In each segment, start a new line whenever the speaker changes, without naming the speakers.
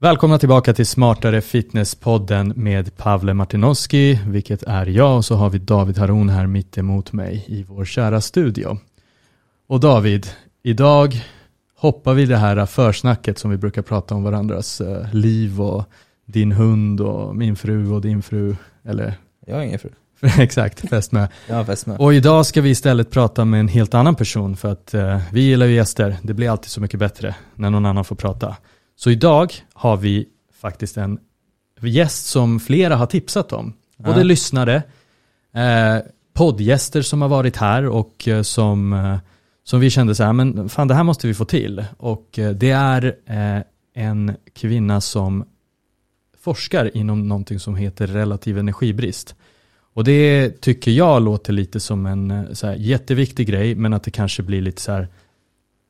Välkomna tillbaka till Smartare Fitness-podden med Pavle Martinoski, vilket är jag, och så har vi David Haron här mitt emot mig i vår kära studio. Och David, idag hoppar vi det här försnacket som vi brukar prata om varandras eh, liv och din hund och min fru och din fru, eller?
Jag har ingen fru.
Exakt, fästmö.
Ja, fästmö.
Och idag ska vi istället prata med en helt annan person för att eh, vi gillar ju gäster. Det blir alltid så mycket bättre när någon annan får prata. Så idag har vi faktiskt en gäst som flera har tipsat om. Både
Ja.
lyssnare, eh, poddgäster som har varit här och eh, som, eh, som vi kände så här, men fan det här måste vi få till. Och eh, det är en kvinna som forskar inom någonting som heter relativ energibrist. Och det tycker jag låter lite som en så här, jätteviktig grej, men att det kanske blir lite så här,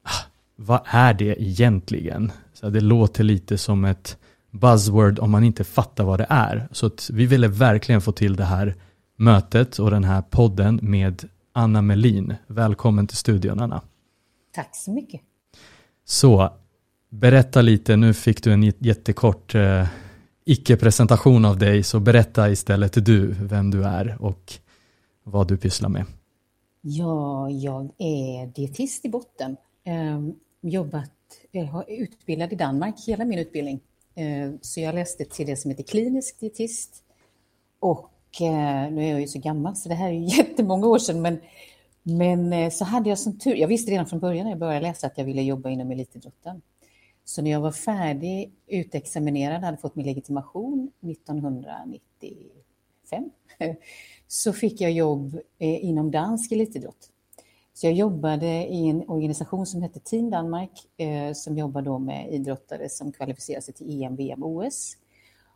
ah, vad är det egentligen? Så det låter lite som ett buzzword om man inte fattar vad det är. Så vi ville verkligen få till det här mötet och den här podden med Anna Melin. Välkommen till studion Anna.
Tack så mycket.
Så, berätta lite, nu fick du en jättekort eh, icke-presentation av dig, så berätta istället du vem du är och vad du pysslar med.
Ja, jag är dietist i botten. Ehm, jobbat, Eh, utbildad i Danmark hela min utbildning. Eh, så jag läste till det som heter klinisk dietist. Och eh, nu är jag ju så gammal så det här är ju jättemånga år sedan men, men så hade jag som tur, jag visste redan från början när jag började läsa att jag ville jobba inom elitidrotten. Så när jag var färdig, utexaminerad, hade fått min legitimation 1995 så fick jag jobb inom dansk elitidrott. Så jag jobbade i en organisation som hette Team Danmark eh, som jobbar då med idrottare som kvalificerar sig till EM, VM, OS.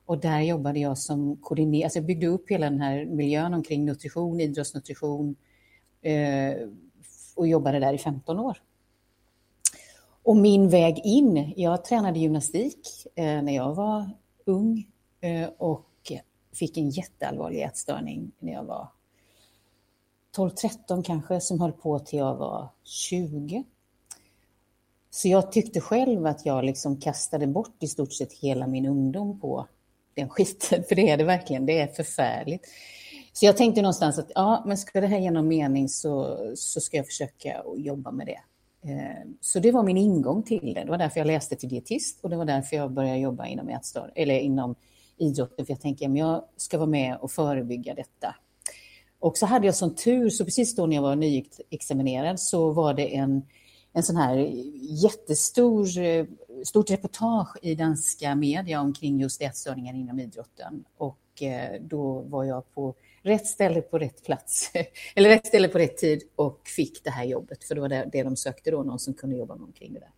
Och där jobbade jag som koordinerare, alltså jag byggde upp hela den här miljön omkring nutrition, idrottsnutrition eh, och jobbade där i 15 år. Och min väg in, jag tränade gymnastik eh, när jag var ung eh, och fick en jätteallvarlig ätstörning när jag var 12-13 kanske, som höll på till jag var 20. Så jag tyckte själv att jag liksom kastade bort i stort sett hela min ungdom på den skiten, för det är det verkligen, det är förfärligt. Så jag tänkte någonstans att ja, men ska det här ge någon mening så, så ska jag försöka jobba med det. Eh, så det var min ingång till det. Det var därför jag läste till dietist och det var därför jag började jobba inom, ätstör, eller inom idrotten. För jag tänker att jag ska vara med och förebygga detta. Och så hade jag sån tur, så precis då när jag var nyexaminerad så var det en, en sån här jättestor eh, stort reportage i danska media omkring just ätstörningar inom idrotten. Och eh, då var jag på rätt ställe på rätt plats, eller rätt ställe på rätt tid och fick det här jobbet. För det var det, de sökte då, någon som kunde jobba med omkring det där.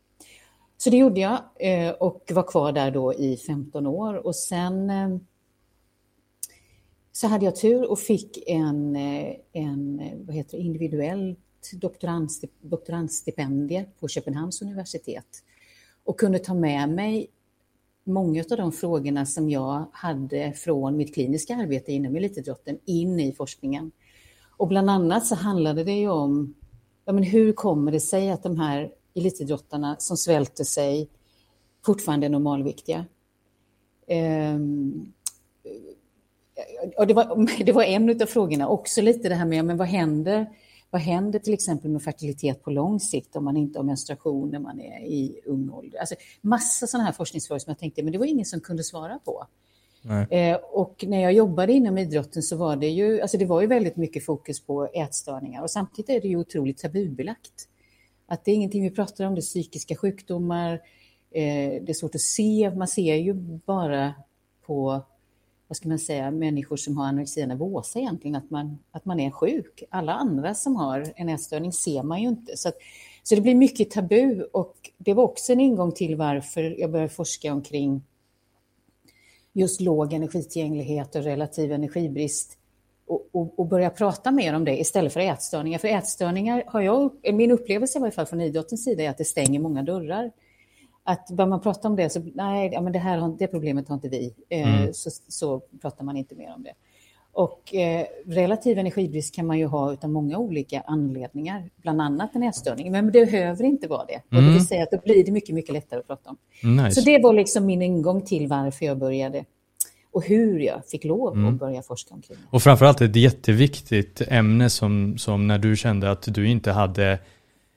Så det gjorde jag eh, och var kvar där då i 15 år och sen så hade jag tur och fick en, eh, en eh, vad heter det, individuellt doktorandstipendie på Köpenhamns universitet och kunde ta med mig många av de frågorna som jag hade från mitt kliniska arbete inom elitidrotten in i forskningen. Och bland annat så handlade det ju om ja, men hur kommer det sig att de här elitidrottarna som svälter sig fortfarande är normalviktiga? Ehm, och det, var, det var en av frågorna, också lite det här med men vad händer vad händer till exempel med fertilitet på lång sikt om man inte har menstruation när man är i ung ålder? Alltså, massa sådana här forskningsfrågor som jag tänkte, men det var ingen som kunde svara på. Eh, och när jag jobbade inom idrotten så var det ju, alltså det var ju väldigt mycket fokus på ätstörningar och samtidigt är det ju otroligt tabubelagt. Att det är ingenting vi pratar om, det är psykiska sjukdomar, eh, det är svårt att se, man ser ju bara på vad ska man säga, människor som har anorexia nervosa egentligen, att man, att man är sjuk. Alla andra som har en ätstörning ser man ju inte. Så, att, så det blir mycket tabu och det var också en ingång till varför jag började forska omkring just låg energitillgänglighet och relativ energibrist och, och, och börja prata mer om det istället för ätstörningar. För ätstörningar har jag, min upplevelse i varje fall från idrottens sida är att det stänger många dörrar att börjar man prata om det så nej, ja, men det här det problemet har inte vi, eh,
Mm.
så, så pratar man inte mer om det. Och eh, relativ energibrist kan man ju ha av många olika anledningar, bland annat en ätstörning. Men det behöver inte vara det. Mm. Och det vill säga att då blir det mycket, mycket lättare att prata om. Nice. Så det var liksom min ingång till varför jag började och hur jag fick lov mm. att börja forska omkring det.
Och framförallt ett jätteviktigt ämne som, som när du kände att du inte hade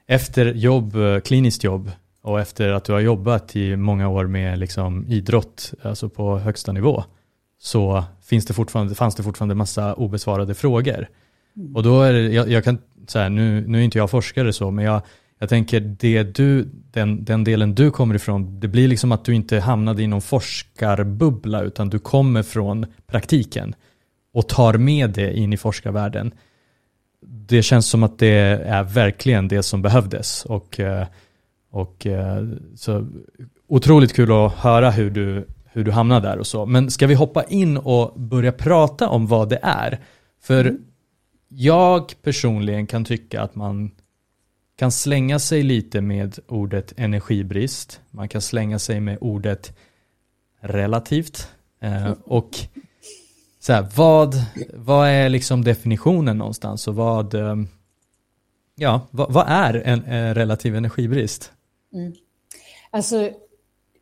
efter jobb, eh, kliniskt jobb och efter att du har jobbat i många år med liksom idrott, alltså på högsta nivå, så finns det fortfarande, fanns det fortfarande massa obesvarade frågor. Mm. Och då är det, jag, jag kan, så här, nu, nu är inte jag forskare så, men jag, jag tänker det du, den, den delen du kommer ifrån, det blir liksom att du inte hamnade i någon forskarbubbla utan du kommer från praktiken och tar med det in i forskarvärlden. Det känns som att det är verkligen det som behövdes och, eh, och eh, så otroligt kul att höra hur du, hur du hamnade där och så. Men ska vi hoppa in och börja prata om vad det är? För mm. jag personligen kan tycka att man kan slänga sig lite med ordet energibrist. Man kan slänga sig med ordet relativt. Eh, och så här, vad, vad är liksom definitionen någonstans och vad, eh, ja, vad, vad är en, en, relativ energibrist?
Mm. Alltså,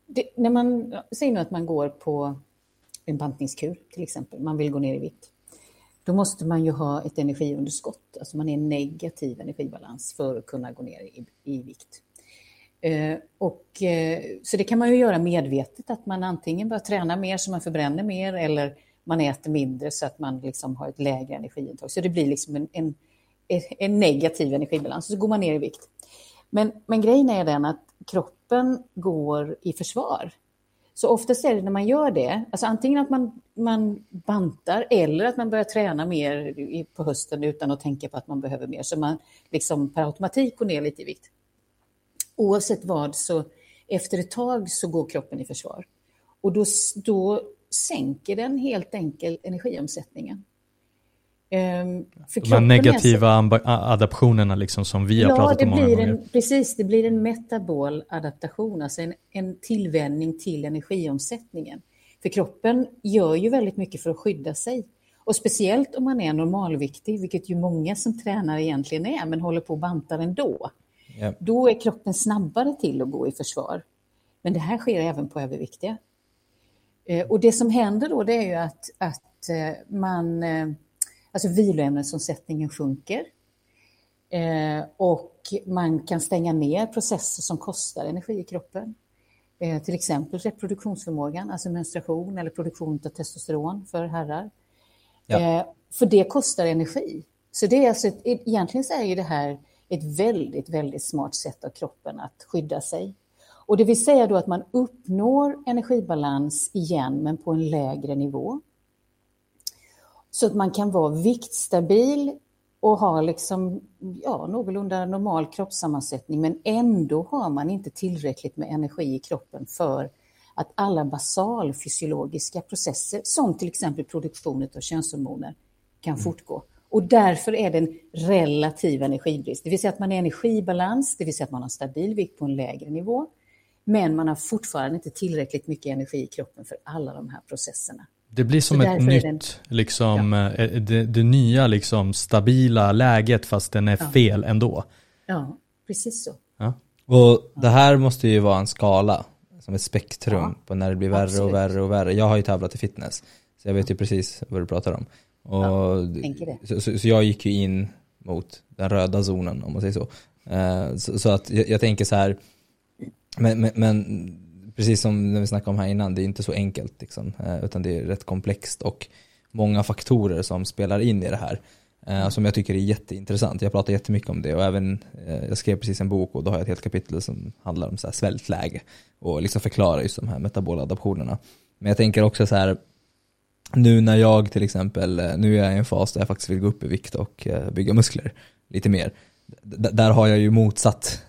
det, när man säger nu att man går på en bantningskur till exempel, man vill gå ner i vikt då måste man ju ha ett energiunderskott, alltså man är negativ energibalans för att kunna gå ner i, i vikt. Eh, och, eh, så det kan man ju göra medvetet, att man antingen börjar träna mer så man förbränner mer eller man äter mindre så att man liksom har ett lägre energiintag. Så det blir liksom en, en, en negativ energibalans, så går man ner i vikt. Men, men grejen är den att kroppen går i försvar. Så oftast är det när man gör det, alltså antingen att man, man bantar eller att man börjar träna mer på hösten utan att tänka på att man behöver mer, så man liksom per automatik går ner lite i vikt. Oavsett vad så efter ett tag så går kroppen i försvar. Och då, då sänker den helt enkelt energiomsättningen.
Um, De här negativa adaptionerna liksom som vi har ja, pratat om många
gånger. En, precis, det blir en metabol adaptation, alltså en, en tillvänjning till energiomsättningen. För kroppen gör ju väldigt mycket för att skydda sig. Och speciellt om man är normalviktig, vilket ju många som tränar egentligen är, men håller på att banta ändå. Yep. Då är kroppen snabbare till att gå i försvar. Men det här sker även på överviktiga. Eh, och det som händer då, det är ju att, att eh, man eh, Alltså viloämnesomsättningen sjunker. Eh, och man kan stänga ner processer som kostar energi i kroppen. Eh, till exempel reproduktionsförmågan, alltså menstruation eller produktion av testosteron för herrar. Ja. Eh, för det kostar energi. Så det är alltså ett, egentligen så är ju det här ett väldigt, väldigt smart sätt av kroppen att skydda sig. Och det vill säga då att man uppnår energibalans igen, men på en lägre nivå. Så att man kan vara viktstabil och ha liksom, ja, någorlunda normal kroppssammansättning men ändå har man inte tillräckligt med energi i kroppen för att alla basalfysiologiska processer som till exempel produktionen av könshormoner kan mm. fortgå. Och därför är det en relativ energibrist, det vill säga att man är energibalans, det vill säga att man har stabil vikt på en lägre nivå, men man har fortfarande inte tillräckligt mycket energi i kroppen för alla de här processerna.
Det blir som ett nytt, liksom, ja. Eh, det, det, nya liksom stabila läget fast den är ja. fel ändå.
Ja, precis så.
Ja. Och det här måste ju vara en skala, som ett spektrum på när det blir värre Absolut. och värre och värre. Jag har ju tävlat i fitness, så jag vet ju precis vad du pratar om. Och, så, så, så, jag gick ju in mot den röda zonen om man säger så. Uh, så, så, att jag, jag, tänker så här, men, men, men precis som när vi snackade om här innan, det är inte så enkelt liksom, eh, utan det är rätt komplext och många faktorer som spelar in i det här. Eh, som jag tycker är jätteintressant. Jag pratar jättemycket om det och även, eh, jag skrev precis en bok och då har jag ett helt kapitel som handlar om så här svältläge och liksom förklarar just de här metabola adaptionerna. Men jag tänker också så här, nu när jag till exempel, nu är jag i en fas där jag faktiskt vill gå upp i vikt och bygga muskler lite mer. D där har jag ju motsatt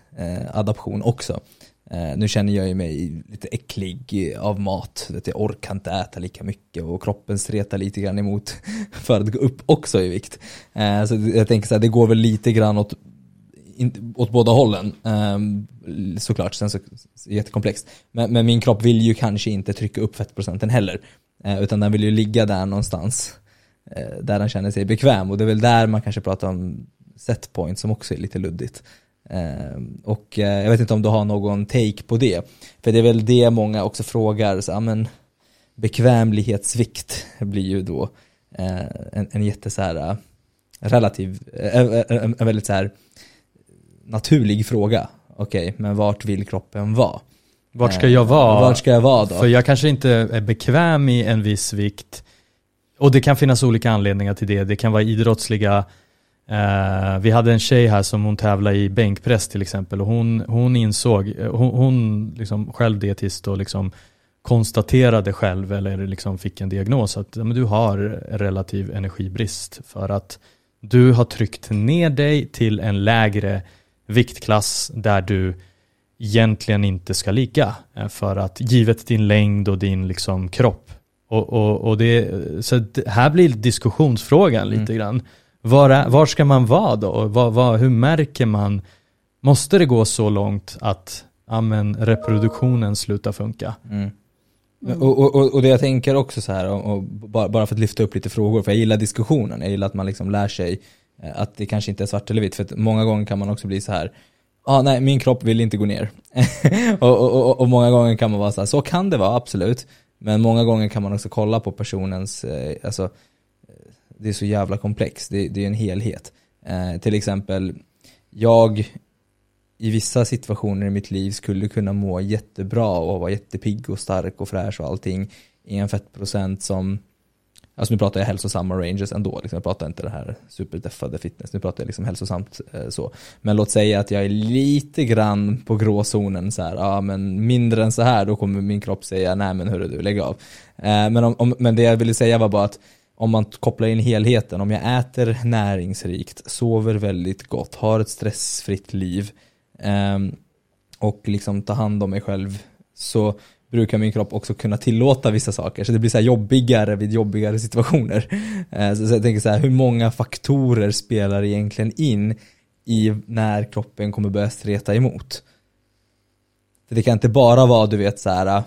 adaption också. Eh, nu känner jag ju mig lite äcklig av mat. Jag orkar inte äta lika mycket och kroppen stretar lite grann emot för att gå upp också i vikt. Eh, så jag tänker så här, det går väl lite grann åt, åt båda hållen. Ehm, såklart, sen så jättekomplext. Men, men, min kropp vill ju kanske inte trycka upp fettprocenten heller. Eh, utan den vill ju ligga där någonstans. där den känner sig bekväm och det är väl där man kanske pratar om setpoint som också är lite luddigt. Eh, och eh, jag vet inte om du har någon take på det, för det är väl det många också frågar, så, men, bekvämlighetssvikt blir ju då eh, en, en jätte så här, relativ, en, väldigt så här naturlig fråga. Okej, men vart vill kroppen vara?
Vart ska jag vara?
Vart ska jag vara då?
För jag kanske inte är bekväm i en viss vikt. Och det kan finnas olika anledningar till det. Det kan vara idrottsliga Uh, vi hade en tjej här som hon tävlade i bänkpress till exempel och hon, hon insåg, hon, hon liksom själv dietist och liksom konstaterade själv eller liksom fick en diagnos att men du har relativ energibrist för att du har tryckt ner dig till en lägre viktklass där du egentligen inte ska ligga eh, för att givet din längd och din liksom kropp och, och, och det, så det, här blir diskussionsfrågan lite mm. grann var, är, var ska man vara då? Var, var, hur märker man, måste det gå så långt att ja, reproduktionen slutar funka?
Mm. Mm. Och, och, och, det jag tänker också så här, och, och bara, bara för att lyfta upp lite frågor, för jag gillar diskussionen, jag gillar att man liksom lär sig eh, att det kanske inte är svart eller vitt, för att många gånger kan man också bli så här ah, nej min kropp vill inte gå ner. och, och, och, många gånger kan man vara så här, så kan det vara absolut. Men många gånger kan man också kolla på personens, eh, alltså det är så jävla komplext, det, det är en helhet. Eh, till exempel, jag i vissa situationer i mitt liv skulle kunna må jättebra och vara jättepigg och stark och fräsch och allting i en fettprocent som Alltså nu pratar jag hälsosamma ranges ändå, liksom. jag pratar inte det här superdeffade fitness, nu pratar jag liksom hälsosamt eh, så. Men låt säga att jag är lite grann på gråzonen så här, ja men mindre än så här då kommer min kropp säga nej men hörru du, lägg av. Eh, men, om, om, men det jag ville säga var bara att om man kopplar in helheten, om jag äter näringsrikt, sover väldigt gott, har ett stressfritt liv, eh, och liksom tar hand om mig själv så brukar min kropp också kunna tillåta vissa saker. Så det blir så jobbigare vid jobbigare situationer. Ehm, så jag tänker så här, hur många faktorer spelar egentligen in i när kroppen kommer börja streta emot? För det kan inte bara vara, du vet så här, ah,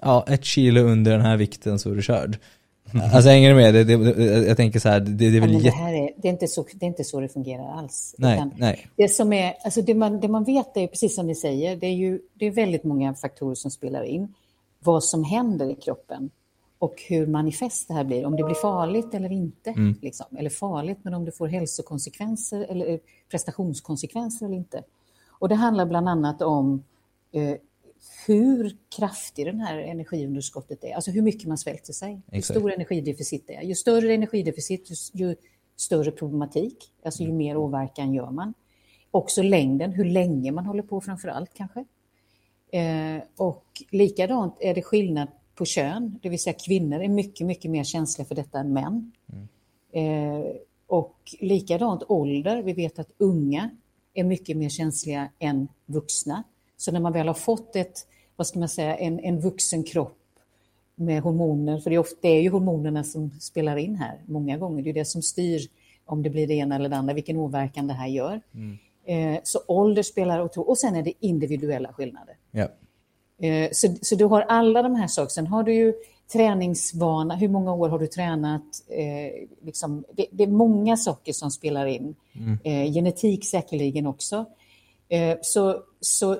ja, ett kilo under den här vikten så är du körd. Alltså hänger du med? Det, det, jag tänker så här, det, det är väl
ja, det, här är, det, är inte så, det är inte så det fungerar alls.
Nej, nej.
Det, som är, alltså det, man, det man vet är precis som ni säger, det är ju det är väldigt många faktorer som spelar in. Vad som händer i kroppen och hur manifest det här blir, om det blir farligt eller inte. Mm. Liksom. Eller farligt, men om det får hälsokonsekvenser eller eh, prestationskonsekvenser eller inte. Och det handlar bland annat om eh, hur kraftig den här energiunderskottet är, alltså hur mycket man svälter sig, Exakt. hur stor energideficit det är. Ju större energideficit, ju större problematik, alltså ju mer åverkan gör man. Också längden, hur länge man håller på framför allt kanske. Eh, och likadant är det skillnad på kön, det vill säga kvinnor är mycket, mycket mer känsliga för detta än män. Mm. Eh, och likadant ålder, vi vet att unga är mycket mer känsliga än vuxna. Så när man väl har fått ett, vad ska man säga, en, en vuxen kropp med hormoner, för det är, ofta, det är ju hormonerna som spelar in här många gånger, det är det som styr om det blir det ena eller det andra, vilken åverkan det här gör. Mm. Eh, så ålder spelar otroligt, och sen är det individuella skillnader.
Ja.
Eh, så, så du har alla de här sakerna. Sen har du ju träningsvana, hur många år har du tränat? Eh, liksom, det, det, är många saker som spelar in. Mm. Eh, genetik säkerligen också. Eh, så, så,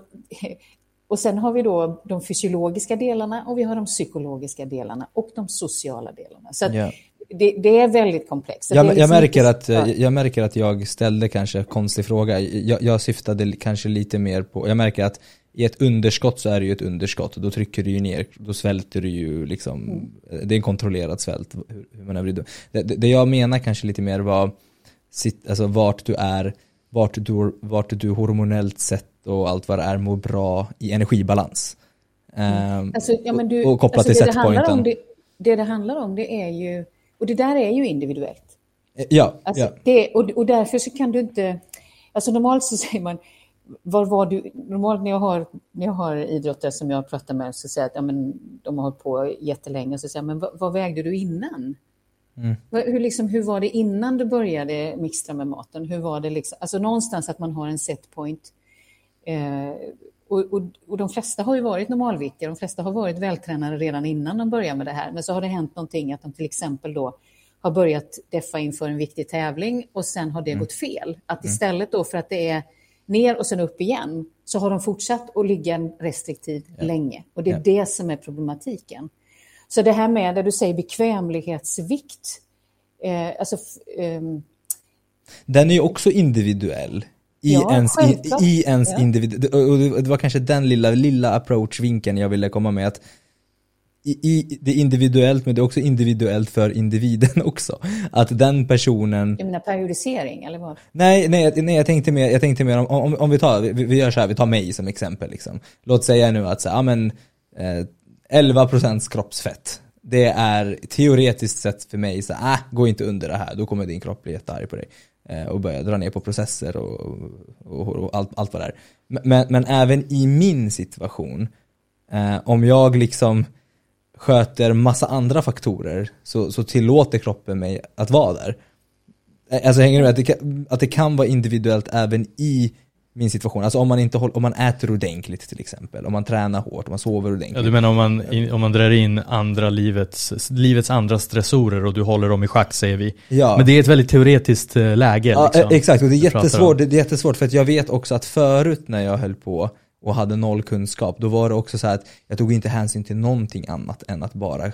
och sen har vi då de fysiologiska delarna och vi har de psykologiska delarna och de sociala delarna. Så ja. det, det, är väldigt komplext.
Jag, liksom jag, märker att, jag märker att jag ställde kanske en konstig fråga. Jag, jag syftade kanske lite mer på, jag märker att i ett underskott så är det ju ett underskott. Då trycker du ju ner, då svälter du ju liksom, mm. det är en kontrollerad svält. Hur man det, det, det jag menar kanske lite mer var, alltså vart du är vart du, vart du hormonellt sett och allt vad det är mår bra i energibalans.
Mm. Alltså, ja, du, och kopplat alltså, till setpointen. Det, det det handlar om det är ju, och det där är ju individuellt.
Eh, ja.
Alltså,
ja.
Det, och, och därför så kan du inte, alltså normalt så säger man, var var du, normalt när jag har, när jag har idrottare som jag pratar med så säger jag att ja, men, de har hållit på jättelänge, så säger jag, men vad, vad vägde du innan? Mm. Hur, liksom, hur var det innan du började mixtra med maten? Hur var det liksom? Alltså någonstans att man har en set point. Eh, och, och, och, de flesta har ju varit normalviktiga, de flesta har varit vältränade redan innan de började med det här. Men så har det hänt någonting att de till exempel då har börjat deffa inför en viktig tävling och sen har det mm. gått fel. Att mm. istället då för att det är ner och sen upp igen så har de fortsatt att ligga restriktivt ja. länge. Och det är ja. det som är problematiken. Så det här med, där du säger bekvämlighetsvikt, eh, alltså... Eh,
den är ju också individuell i ja, ens, i, i, ens ja. individ. Och det var kanske den lilla, lilla approach-vinkeln jag ville komma med. att i, i, det är individuellt men det är också individuellt för individen också. Att den personen...
Du menar periodisering eller vad?
Nej, nej, nej jag tänkte mer, jag tänkte mer om, om, om vi tar, vi, vi, gör så här, vi tar mig som exempel liksom. Låt säga nu att så, ja men eh, 11% kroppsfett. Det är teoretiskt sett för mig så, äh, gå inte under det här, då kommer din kropp bli jättearg på dig. Eh, och börja dra ner på processer och, och, och allt, allt vad det är. Men, men även i min situation, eh, om jag liksom sköter massa andra faktorer så, så tillåter kroppen mig att vara där. Eh, alltså hänger du med? Att det, kan, att det kan vara individuellt även i min situation. Alltså om man, inte håller, om man äter ordentligt till exempel, om man tränar hårt, om man sover ordentligt.
Ja, du menar om man, om man drar in andra livets, livets andra stressorer och du håller dem i schack säger vi. Ja. Men det är ett väldigt teoretiskt eh, läge.
Ja, liksom, exakt, och det är, jättesvårt, det är jättesvårt för att jag vet också att förut när jag höll på och hade noll kunskap, då var det också så att jag tog inte hänsyn till någonting annat än att bara eh,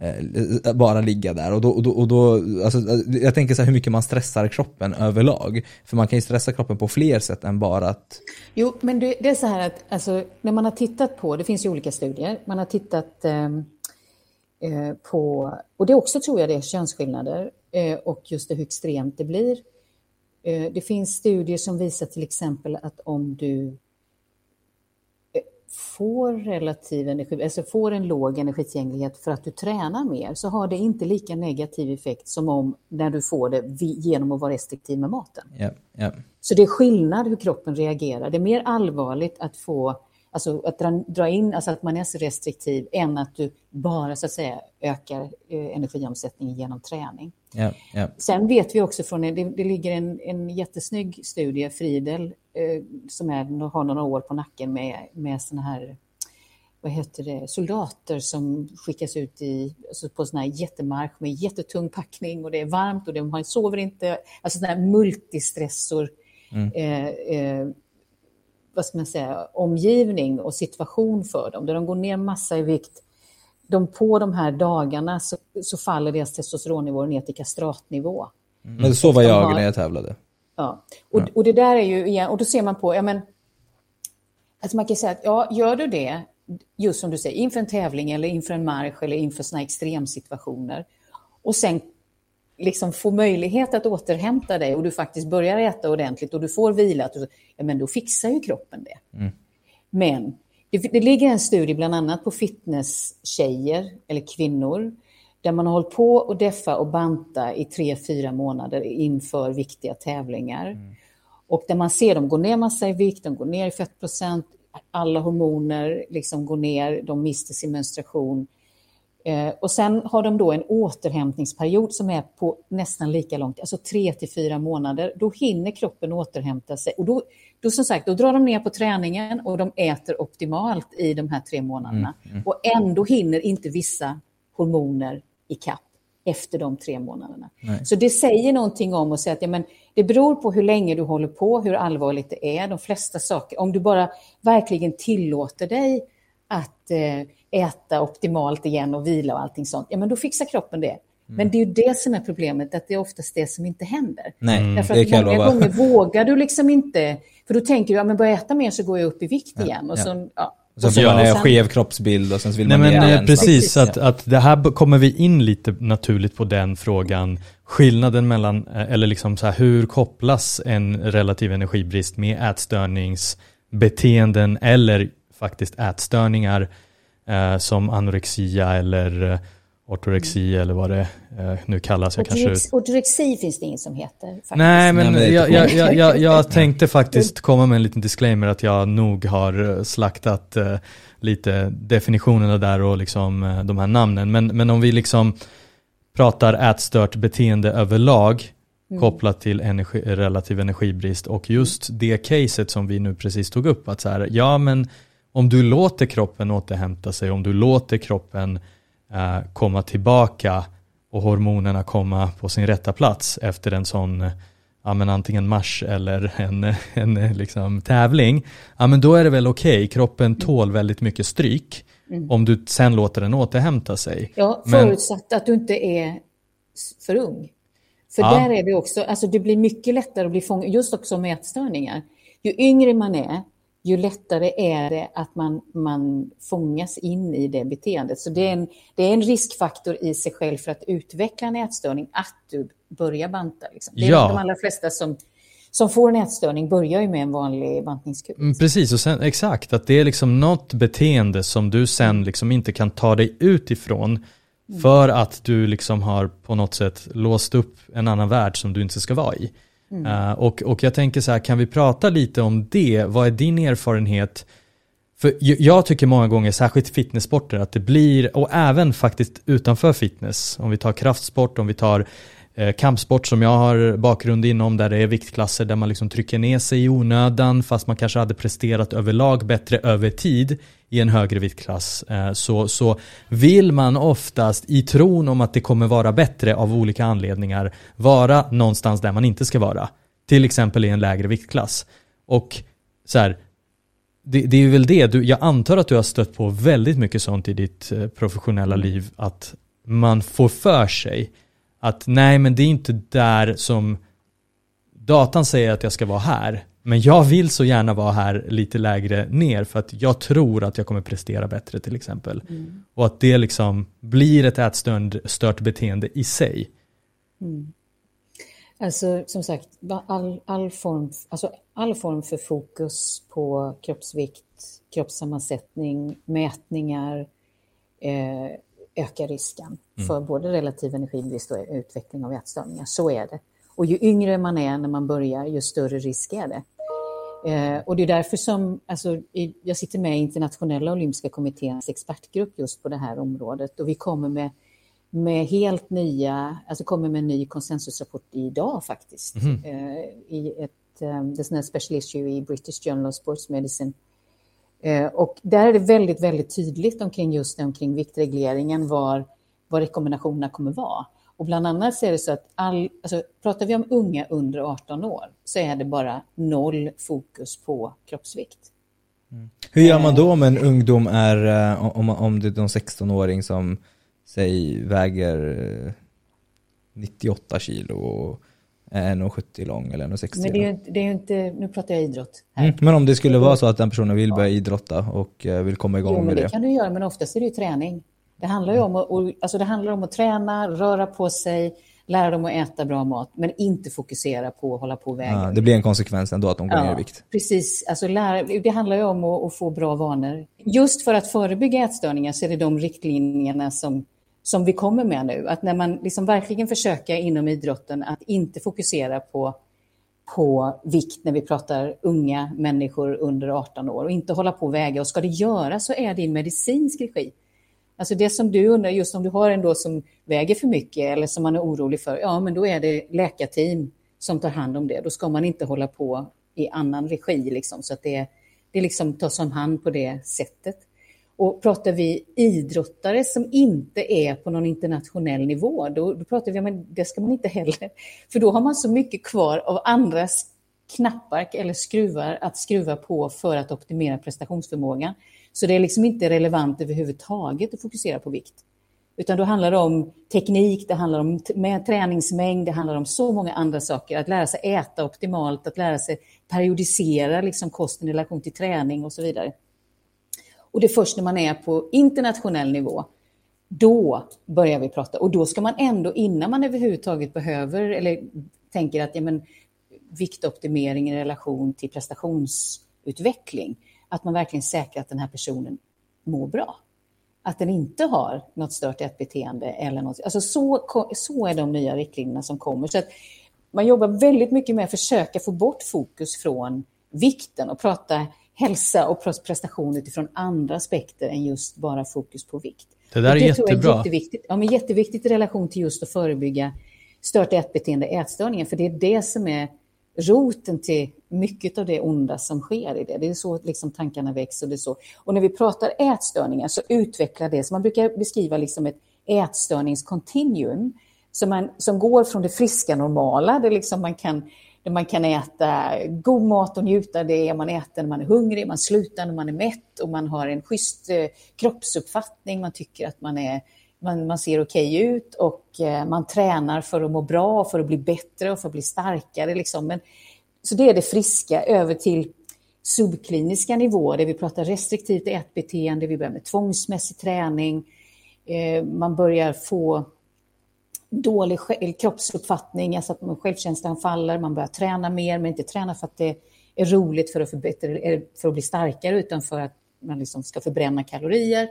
Eh, eh, bara ligga där och då, och då, och då alltså, eh, jag tänker så här hur mycket man stressar kroppen överlag. För man kan ju stressa kroppen på fler sätt än bara att...
Jo, men det, det är så här att alltså, när man har tittat på, det finns ju olika studier, man har tittat ehm, eh, på, och det också tror jag det är könsskillnader eh, och just det hur extremt det blir. Eh, det finns studier som visar till exempel att om du får relativ energi, alltså får en låg energitillgänglighet för att du tränar mer så har det inte lika negativ effekt som om när du får det genom att vara restriktiv med maten.
Yeah, yeah.
Så det är skillnad hur kroppen reagerar. Det är mer allvarligt att få Alltså att dra, dra, in, alltså att man är så restriktiv än att du bara så att säga ökar eh, energiomsättningen genom träning.
Ja, ja.
Sen vet vi också från, det, det ligger en, en jättesnygg studie, Friedel, eh, som är, har några år på nacken med, med såna här vad heter det, soldater som skickas ut i, alltså på sån här jättemarsch med jättetung packning och det är varmt och de sover inte, alltså sån här multistressor. Mm. Eh, eh, vad ska man säga, omgivning och situation för dem, där de går ner massa i vikt. De, på de här dagarna så, så faller deras testosteronnivåer ner till kastratnivå.
Mm. Men så var jag har, när jag tävlade.
Ja, och, ja. och det där är ju igen, och då ser man på, ja men, alltså man kan säga att ja, gör du det, just som du säger, inför en tävling eller inför en marsch eller inför sådana extremsituationer, och sen liksom får möjlighet att återhämta dig och du faktiskt börjar äta ordentligt och du får vila, ja, men då fixar ju kroppen det. Mm. Men det, det, ligger en studie bland annat på fitnesstjejer eller kvinnor där man har hållit på och deffa och banta i tre, fyra månader inför viktiga tävlingar. Mm. Och där man ser dem gå ner massa i vikt, de går ner i fettprocent, alla hormoner liksom går ner, de mister sin menstruation. Eh, och sen har de då en återhämtningsperiod som är på nästan lika långt, alltså tre till fyra månader. Då hinner kroppen återhämta sig. Och då, då som sagt, då drar de ner på träningen och de äter optimalt i de här tre månaderna. Mm, mm. Och ändå hinner inte vissa hormoner i kapp efter de tre månaderna. Nej. Så det säger någonting om att säga att ja, men det beror på hur länge du håller på, hur allvarligt det är. De flesta saker, om du bara verkligen tillåter dig att eh, äta optimalt igen och vila och allting sånt, ja men då fixar kroppen det. Mm. Men det är ju det som är problemet, att det är oftast det som inte händer.
Nej.
Därför att många lova. gånger vågar du liksom inte, för då tänker du, ja men börja äta mer så går jag upp i vikt ja, igen. Och ja. så, ja.
Så får man en skev kroppsbild och sen vill
Nej,
man
men, igen. Precis, att, att det här kommer vi in lite naturligt på den frågan. Skillnaden mellan, eh, eller liksom så här, hur kopplas en relativ energibrist med ätstörningsbeteenden eller faktiskt ätstörningar eh, som anorexia eller eh, ortorexi mm. eller vad det eh, nu kallas.
Jag Ortorex, kanske... Ortorexi finns det inget som heter. Faktiskt.
Nej, men, Nej, men jag, jag, jag, jag, jag tänkte faktiskt komma med en liten disclaimer att jag nog har eh, slaktat eh, lite definitionerna där och liksom eh, de här namnen. Men, men om vi liksom pratar ätstört beteende överlag mm. kopplat till energi, relativ energibrist och just det caset som vi nu precis tog upp att så här, ja men om du låter kroppen återhämta sig, om du låter kroppen eh, komma tillbaka och hormonerna komma på sin rätta plats efter en sån ja, men antingen marsch eller en, en liksom tävling, ja, men då är det väl okej, okay. kroppen mm. tål väldigt mycket stryk mm. om du sen låter den återhämta sig.
Ja, förutsatt men... att du inte är för ung. För ja. där är det också, alltså det blir mycket lättare att bli fångad, just också med ätstörningar. Ju yngre man är, ju lättare är det att man, man fångas in i det beteendet. Så det är, en, det är en riskfaktor i sig själv för att utveckla en ätstörning, att du börjar banta. Liksom. Det är ja. de allra flesta som, som får en ätstörning börjar ju med en vanlig bantningskur.
Mm, precis, och sen, exakt, att det är liksom något beteende som du sen liksom inte kan ta dig ut ifrån mm. för att du liksom har på något sätt låst upp en annan värld som du inte ska vara i. Mm. Uh, och, och jag tänker så här, kan vi prata lite om det? Vad är din erfarenhet? För jag tycker många gånger, särskilt fitnesssporter, att det blir, och även faktiskt utanför fitness, om vi tar kraftsport, om vi tar eh, Eh, kampsport som jag har bakgrund inom, där det är viktklasser där man liksom trycker ner sig i onödan, fast man kanske hade presterat överlag bättre över tid i en högre viktklass, eh, så, så vill man oftast i tron om att det kommer vara bättre av olika anledningar vara någonstans där man inte ska vara. Till exempel i en lägre viktklass. Och så här, det, det, är väl det, du, jag antar att du har stött på väldigt mycket sånt i ditt eh, professionella liv, att man får för sig att nej men det är inte där som datan säger att jag ska vara här. Men jag vill så gärna vara här lite lägre ner för att jag tror att jag kommer prestera bättre till exempel. Mm. Och att det liksom blir ett ätstört beteende i sig.
Mm. Alltså som sagt, all, all, form, alltså, all form för fokus på kroppsvikt, kroppssammansättning, mätningar eh, ökar risken mm. för både relativ energibrist och utveckling av ätstörningar. Så är det. Och ju yngre man är när man börjar, ju större risk är det. Eh, och det är därför som alltså, i, jag sitter med i internationella olympiska kommitténs expertgrupp just på det här området och vi kommer med, med helt nya, alltså kommer med en ny konsensusrapport idag faktiskt. Mm. Eh, I ett, um, det är en special issue i British Journal of Sports Medicine. Eh, och där är det väldigt, väldigt tydligt omkring just det, omkring viktregleringen, var, vad rekommendationerna kommer vara. Och bland annat så är det så att all, alltså, pratar vi om unga under 18 år så är det bara noll fokus på kroppsvikt.
Mm. Hur gör man då om en ungdom är, eh, om, om det är en 16-åring som säg väger 98 eh, kilo och 1,70 lång eller 1,60
Men det är, ju, det är ju inte, nu pratar jag idrott. Mm,
men om det skulle vara så att den personen vill börja idrotta och eh, vill komma igång jo, med det?
det kan du göra, men oftast är det ju träning. Det handlar ju om att, alltså det handlar om att träna, röra på sig, lära dem att äta bra mat, men inte fokusera på att hålla på väga. Ja,
det blir en konsekvens ändå att de går ja, ner i vikt.
Precis, alltså lära, det handlar ju om att, att, få bra vanor. Just för att förebygga ätstörningar så är det de riktlinjerna som, som vi kommer med nu. Att när man liksom verkligen försöker inom idrotten att inte fokusera på på vikt när vi pratar unga människor under 18 år och inte hålla på och väga. Och ska det göras så är det i medicinsk regi. Alltså det som du undrar, just om du har en då som väger för mycket eller som man är orolig för, ja men då är det läkarteam som tar hand om det. Då ska man inte hålla på i annan regi liksom, så att det, det liksom tas om hand på det sättet. Och pratar vi idrottare som inte är på någon internationell nivå, då, då pratar vi om det ska man inte heller. För då har man så mycket kvar av andras knappar eller skruvar att skruva på för att optimera prestationsförmågan. Så det är liksom inte relevant överhuvudtaget att fokusera på vikt. Utan då handlar det om teknik, det handlar om med träningsmängd, det handlar om så många andra saker. Att lära sig äta optimalt, att lära sig periodisera liksom kosten i relation till träning och så vidare. Och det är först när man är på internationell nivå, då börjar vi prata. Och då ska man ändå, innan man överhuvudtaget behöver eller tänker att ja, men, viktoptimering i relation till prestationsutveckling, att man verkligen säkrar att den här personen mår bra. Att den inte har något stört ätbeteende eller något. Alltså så, så är de nya riktlinjerna som kommer. Så att man jobbar väldigt mycket med att försöka få bort fokus från vikten och prata hälsa och prestation utifrån andra aspekter än just bara fokus på vikt.
Det där är det jättebra. Är
jätteviktigt, ja, men jätteviktigt i relation till just att förebygga stört ätbeteende, ätstörningar, för det är det som är roten till mycket av det onda som sker i det. Det är så liksom tankarna växer. Och, det så. och när vi pratar ätstörningar så utvecklar det, så man brukar beskriva liksom ett ätstörningskontinuum som, man, som går från det friska normala, där liksom man kan där man kan äta god mat och njuta av det. Man äter när man är hungrig, man slutar när man är mätt och man har en schysst eh, kroppsuppfattning. Man tycker att man, är, man, man ser okej okay ut och eh, man tränar för att må bra, för att bli bättre och för att bli starkare. Liksom. Men, så det är det friska över till subkliniska nivåer där vi pratar restriktivt ätbeteende, vi börjar med tvångsmässig träning, eh, man börjar få dålig kroppsuppfattning, alltså att självkänslan faller, man börjar träna mer, men inte träna för att det är roligt för att, förbättra, för att bli starkare, utan för att man liksom ska förbränna kalorier.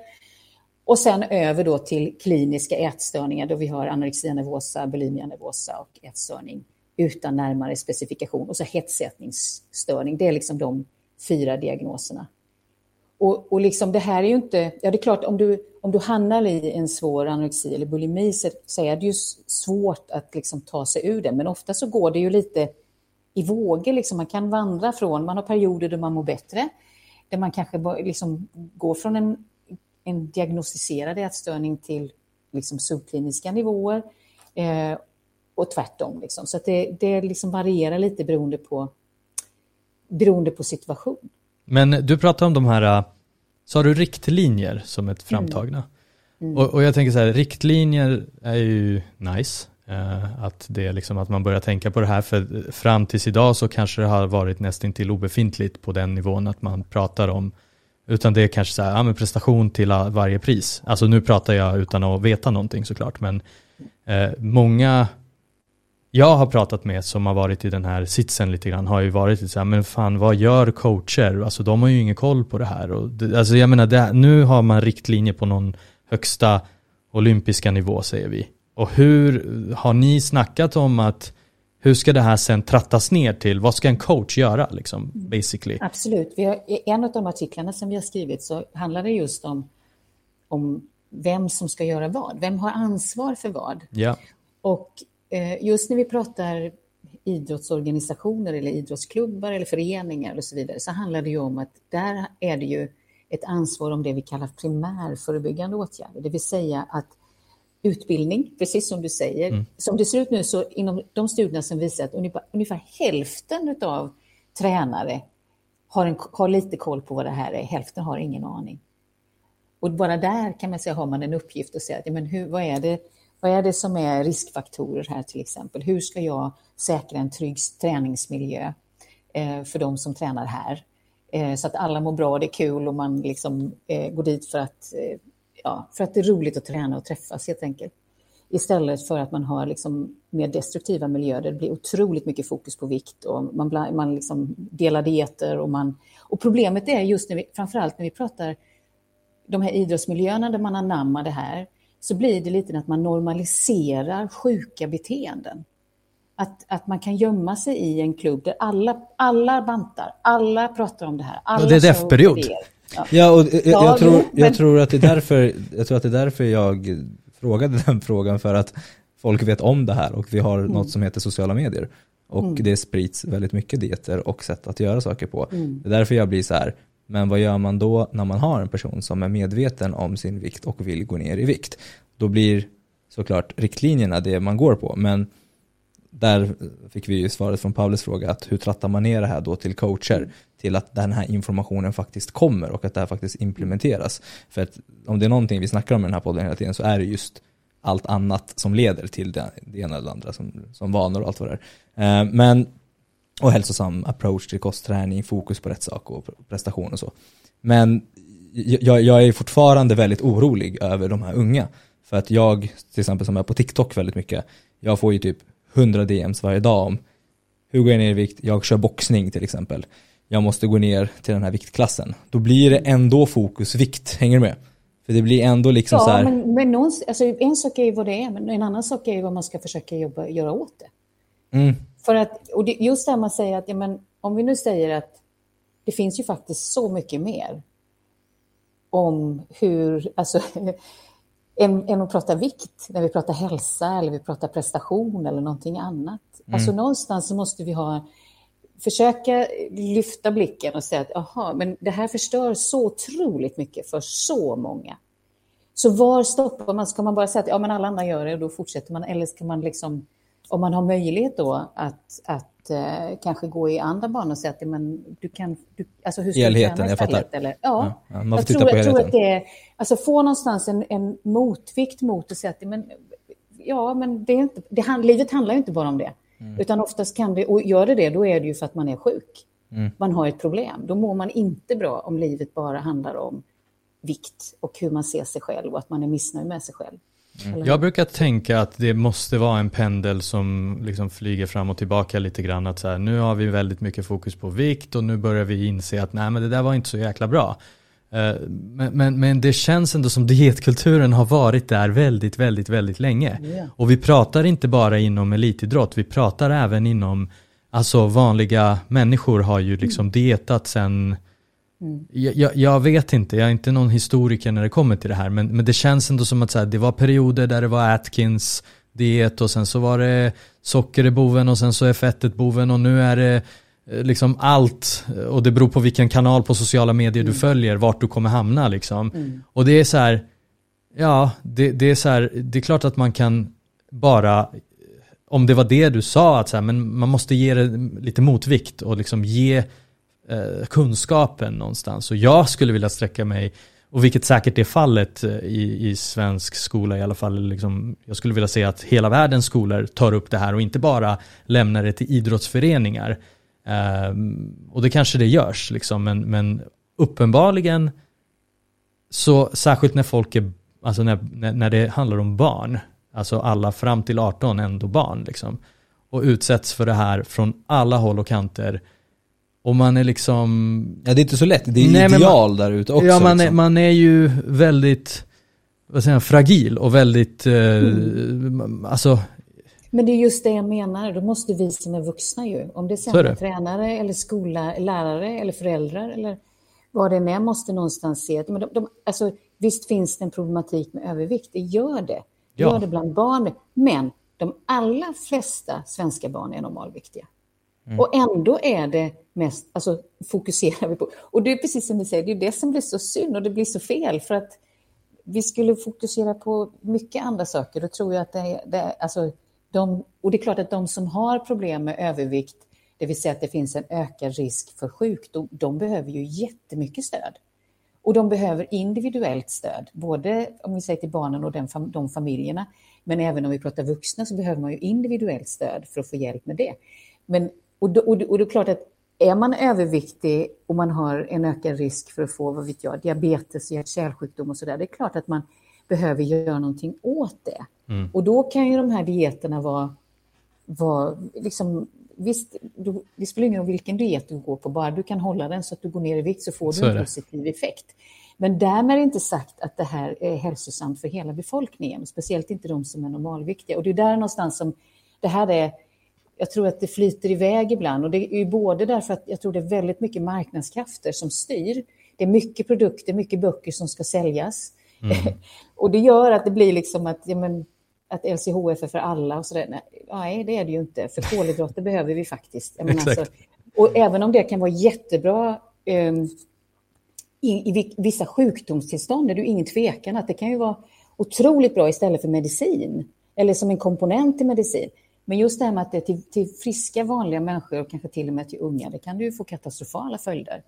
Och sen över då till kliniska ätstörningar då vi har anorexia nervosa, bulimia nervosa och ätstörning utan närmare specifikation. Och så hetsätningsstörning, det är liksom de fyra diagnoserna. Och, och liksom det här är ju inte, ja det är klart om du, om du hamnar i en svår anorexi eller bulimi så, så är det ju svårt att liksom ta sig ur det. Men ofta så går det ju lite i vågor, liksom. man kan vandra från, man har perioder då man mår bättre, där man kanske liksom går från en, en diagnostiserad ätstörning till liksom subkliniska nivåer eh, och tvärtom. Liksom. Så det, det liksom varierar lite beroende på, beroende på situation.
Men du pratar om de här, så har du riktlinjer som ett framtagna. Mm. Mm. Och, och, jag tänker så här, riktlinjer är ju nice. Uh, att det är liksom att man börjar tänka på det här, för fram tills idag så kanske det har varit nästintill obefintligt på den nivån att man pratar om, utan det är kanske så här, ja men prestation till varje pris. Alltså nu pratar jag utan att veta någonting såklart, men uh, många jag har pratat med som har varit i den här sitsen lite grann har ju varit lite så här, men fan vad gör coacher? Alltså de har ju ingen koll på det här. Och det, alltså jag menar, det, nu har man riktlinjer på någon högsta olympiska nivå säger vi. Och hur har ni snackat om att hur ska det här sen trattas ner till, vad ska en coach göra liksom, basically?
Absolut, vi har, i en av de artiklarna som vi har skrivit så handlar det just om, om vem som ska göra vad, vem har ansvar för vad?
Ja.
Och just när vi pratar idrottsorganisationer eller idrottsklubbar eller föreningar och så vidare så handlar det ju om att där är det ju ett ansvar om det vi kallar primärförebyggande åtgärder, det vill säga att utbildning, precis som du säger. Mm. Som det ser ut nu så inom de studierna som visar att ungefär, ungefär hälften av tränare har, en, har lite koll på vad det här är, hälften har ingen aning. Och bara där kan man säga har man en uppgift att säga att men hur, vad är det vad är det som är riskfaktorer här till exempel? Hur ska jag säkra en trygg träningsmiljö eh, för de som tränar här? Eh, så att alla mår bra, det är kul och man liksom eh, går dit för att, ja, för att det är roligt att träna och träffas helt enkelt. Istället för att man har liksom mer destruktiva miljöer där det blir otroligt mycket fokus på vikt och man, man liksom delar dieter och man... Och problemet är just när vi, framförallt när vi pratar de här idrottsmiljöerna där man anammar det här, så blir det lite att man normaliserar sjuka beteenden. Att, att man kan gömma sig i en klubb där alla, alla bantar, alla pratar om det här. Alla
det är DEF-period.
Ja. ja, och jag, jag, ja, tror, jag tror att det är därför jag tror att det är därför jag frågade den frågan för att folk vet om det här och vi har mm. något som heter sociala medier. Och mm. det sprids väldigt mycket dieter och sätt att göra saker på. Mm. Det är därför jag blir så här, men vad gör man då när man har en person som är medveten om sin vikt och vill gå ner i vikt? Då blir såklart riktlinjerna det man går på. Men där fick vi ju svaret från Paulus fråga att hur trattar man ner det här då till coacher till att den här informationen faktiskt kommer och att det här faktiskt implementeras. För att om det är någonting vi snackar om i den här podden hela tiden så är det just allt annat som leder till det, det ena eller andra som, som vanor och allt vad det är. Eh, men och hälsosam approach till kostträning, fokus på rätt sak och prestation och så. Men jag, jag är fortfarande väldigt orolig över de här unga. För att jag, till exempel som är på TikTok väldigt mycket, jag får ju typ 100 DMs varje dag om hur går jag ner i vikt? Jag kör boxning till exempel. Jag måste gå ner till den här viktklassen. Då blir det ändå fokus vikt, hänger du med? För det blir ändå liksom
ja,
så här...
men, men någon, alltså, en sak är ju vad det är, men en annan sak är ju vad man ska försöka jobba, göra åt det.
Mm.
För att, och det, just det man säger att, ja, men, om vi nu säger att det finns ju faktiskt så mycket mer om hur, alltså, än, än att prata vikt, när vi pratar hälsa eller vi pratar prestation eller någonting annat. Mm. Alltså någonstans så måste vi ha, försöka lyfta blicken och säga att aha, men det här förstör så otroligt mycket för så många. Så var stoppar man? Ska man bara säga att ja, men alla andra gör det och då fortsätter man? Eller ska man liksom, om man har möjlighet då att, att eh, kanske gå i andra banor och säga att men, du kan... Du, alltså hur ska
helheten, jag fattar.
Eller, ja,
ja, man får
jag
titta
tror,
på
jag tror
helheten.
att det är, alltså få någonstans en, en motvikt mot att säga att men, ja, men det är inte, det, livet handlar ju inte bara om det.
Mm.
Utan oftast kan det, och gör det det, då är det ju för att man är sjuk.
Mm.
Man har ett problem. Då mår man inte bra om livet bara handlar om vikt och hur man ser sig själv och att man är missnöjd med sig själv.
Jag brukar tänka att det måste vara en pendel som liksom flyger fram och tillbaka lite grann. Att så här, nu har vi väldigt mycket fokus på vikt och nu börjar vi inse att nej men det där var inte så jäkla bra. Eh, Men, men, men det känns ändå som dietkulturen har varit där väldigt, väldigt, väldigt länge.
Ja.
Och vi pratar inte bara inom elitidrott, vi pratar även inom, alltså vanliga människor har ju liksom dietat sen jag, jag, jag vet inte, jag är inte någon historiker när det kommer till det här, men, men det känns ändå som att så här, det var perioder där det var Atkins diet och sen så var det socker är boven och sen så är fettet boven och nu är det eh, liksom allt. Och det beror på vilken kanal på sociala medier du följer, vart du kommer hamna liksom. Och det är så här, ja, det, det är så här, det är klart att man kan bara om det var det du sa, att så här, men man måste ge det lite motvikt och liksom ge eh, kunskapen någonstans. Och jag skulle vilja sträcka mig, och vilket säkert är fallet eh, i, i svensk skola i alla fall, liksom, jag skulle vilja se att hela världens skolor tar upp det här och inte bara lämnar det till idrottsföreningar. Eh, och det kanske det görs, liksom, men, men uppenbarligen så särskilt när folk är, alltså när, när, när det handlar om barn, alltså alla fram till 18 ändå barn liksom, och utsätts för det här från alla håll och kanter. Och man är liksom,
Ja det är inte så lätt, det är
Nej,
ideal där ute också.
ja man är,
liksom.
man är ju väldigt, vad säger jag, fragil och väldigt, eh, alltså,
Men det är just det jag menar, då måste vi som är vuxna ju, om det sen
är
är
det.
tränare eller skola, lärare eller föräldrar eller vad det än är, måste någonstans se att men de, de, alltså, visst finns det en problematik med övervikt, det gör det.
Ja.
gör det bland barn, men de allra flesta svenska barn är normalviktiga. Och ändå är det mest, alltså fokuserar vi på, och det är precis som ni säger, det är det som blir så synd och det blir så fel för att vi skulle fokusera på mycket andra saker. Då tror jag att det, det alltså de, och det är klart att de som har problem med övervikt, det vill säga att det finns en ökad risk för sjukdom, de behöver ju jättemycket stöd. Och de behöver individuellt stöd, både om vi säger till barnen och den, de familjerna, men även om vi pratar vuxna så behöver man ju individuellt stöd för att få hjälp med det. Men, och, då, och, då, och det är klart att är man överviktig och man har en ökad risk för att få, vad vet jag, diabetes, hjärt-kärlsjukdom och sådär, det är klart att man behöver göra någonting åt det. Och då kan ju de här dieterna vara, vara liksom, visst, du, det spelar ingen roll vilken diet du går på, bara du kan hålla den så att du går ner i vikt så får du
Så är
en
det.
positiv effekt. Men därmed är inte sagt att det här är hälsosamt för hela befolkningen, speciellt inte de som är normalviktiga. Och det är där någonstans som det här är, jag tror att det flyter iväg ibland och det är både därför att jag tror det är väldigt mycket marknadskrafter som styr. Det är mycket produkter, mycket böcker som ska säljas. och det gör att det blir liksom att, ja, men, att LCHF är för alla och sådär. Nej, nej, det är det ju inte. För kolhydrater behöver vi faktiskt. Alltså, och även om det kan vara jättebra ehm, i, i vi- vissa sjukdomstillstånd är det ju ingen tvekan att det kan ju vara otroligt bra istället för medicin eller som en komponent i medicin. Men just det här med att det är till, till friska vanliga människor och kanske till och med till unga, det kan ju få katastrofala följder.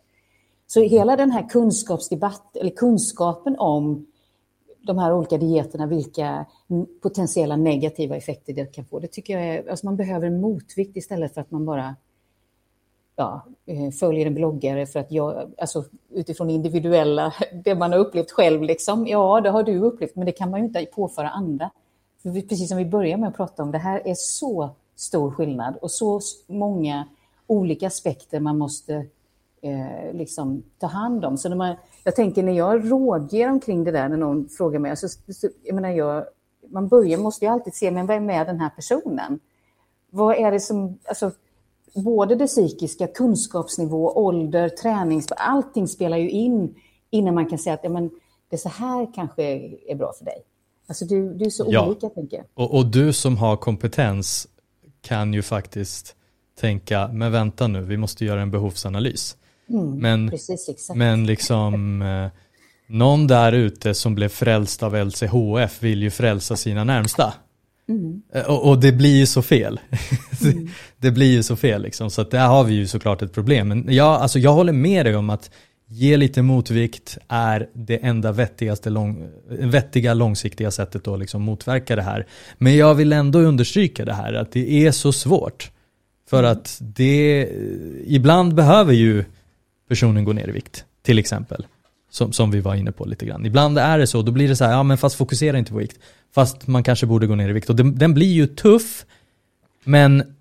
Så hela den här kunskapsdebatt eller kunskapen om de här olika dieterna, vilka potentiella negativa effekter det kan få, det tycker jag är, alltså man behöver en motvikt istället för att man bara ja, eh, följer en bloggare för att jag, alltså utifrån individuella, det man har upplevt själv liksom, ja det har du upplevt, men det kan man ju inte påföra andra. Precis som vi började med att prata om, det här är så stor skillnad och så många olika aspekter man måste eh, liksom ta hand om. Så när man, jag tänker när jag rådger omkring det där, när någon frågar mig, alltså, så, jag menar jag, man börjar, måste ju alltid se, men vad är med den här personen? Vad är det som, alltså, både det psykiska, kunskapsnivå, ålder, tränings, allting spelar ju in innan man kan säga att ja, men, det så här kanske är bra för dig. Alltså du, du är så
Ja.
olika, tänker jag.
och, och du som har kompetens kan ju faktiskt tänka, men vänta nu, vi måste göra en behovsanalys. men,
Precis,
men liksom, eh, någon där ute som blev frälst av LCHF vill ju frälsa sina närmsta. Mm. Och, och, det blir ju så fel. Mm. det blir ju så fel liksom. Så att där har vi ju såklart ett problem. Men jag, alltså jag håller med dig om att ge lite motvikt är det enda vettigaste lång, vettiga långsiktiga sättet att liksom motverka det här. Men jag vill ändå understryka det här att det är så svårt. För mm. att det, ibland behöver ju personen gå ner i vikt, till exempel. Som, som vi var inne på lite grann. Ibland är det så, då blir det så här, ja men fast fokusera inte på vikt. Fast man kanske borde gå ner i vikt. Och den, den blir ju tuff, men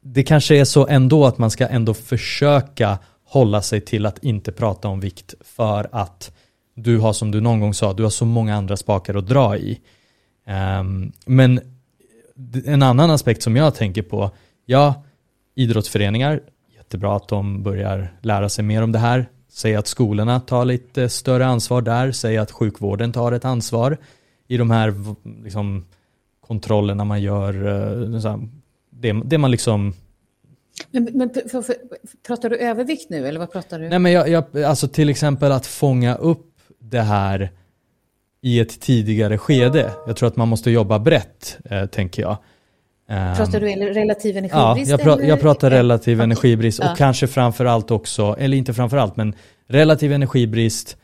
det kanske är så ändå att man ska ändå försöka hålla sig till att inte prata om vikt för att du har som du någon gång sa, du har så många andra spakar att dra i. Um, men en annan aspekt som jag tänker på, ja, idrottsföreningar, jättebra att de börjar lära sig mer om det här. Säg att skolorna tar lite större ansvar där, säg att sjukvården tar ett ansvar i de här liksom, kontrollerna man gör, eh, det, det man liksom
men, men för, för, pratar du övervikt nu eller vad pratar du?
Nej men jag, jag, alltså till exempel att fånga upp det här i ett tidigare skede. Jag tror att man måste jobba brett, eh, tänker jag.
Um, pratar du relativ energibrist?
Ja, jag, pra, jag pratar relativ okay. energibrist och ja. kanske framför allt också, eller inte framför allt, men relativ energibrist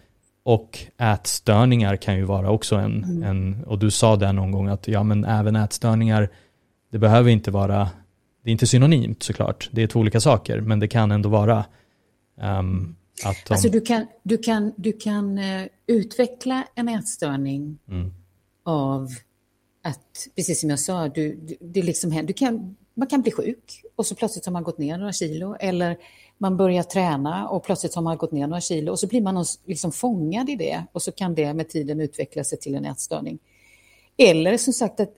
och ätstörningar kan ju vara också en, mm. en, och du sa där någon gång att ja men även ätstörningar, det behöver inte vara det är inte synonymt såklart, det är två olika saker, men det kan ändå vara um, att
de... Alltså du kan, du kan, du kan uh, utveckla en ätstörning mm. av att, precis som jag sa, du, du, det liksom, du kan, man kan bli sjuk och så plötsligt har man gått ner några kilo eller man börjar träna och plötsligt har man gått ner några kilo och så blir man liksom fångad i det och så kan det med tiden utveckla sig till en ätstörning. Eller som sagt att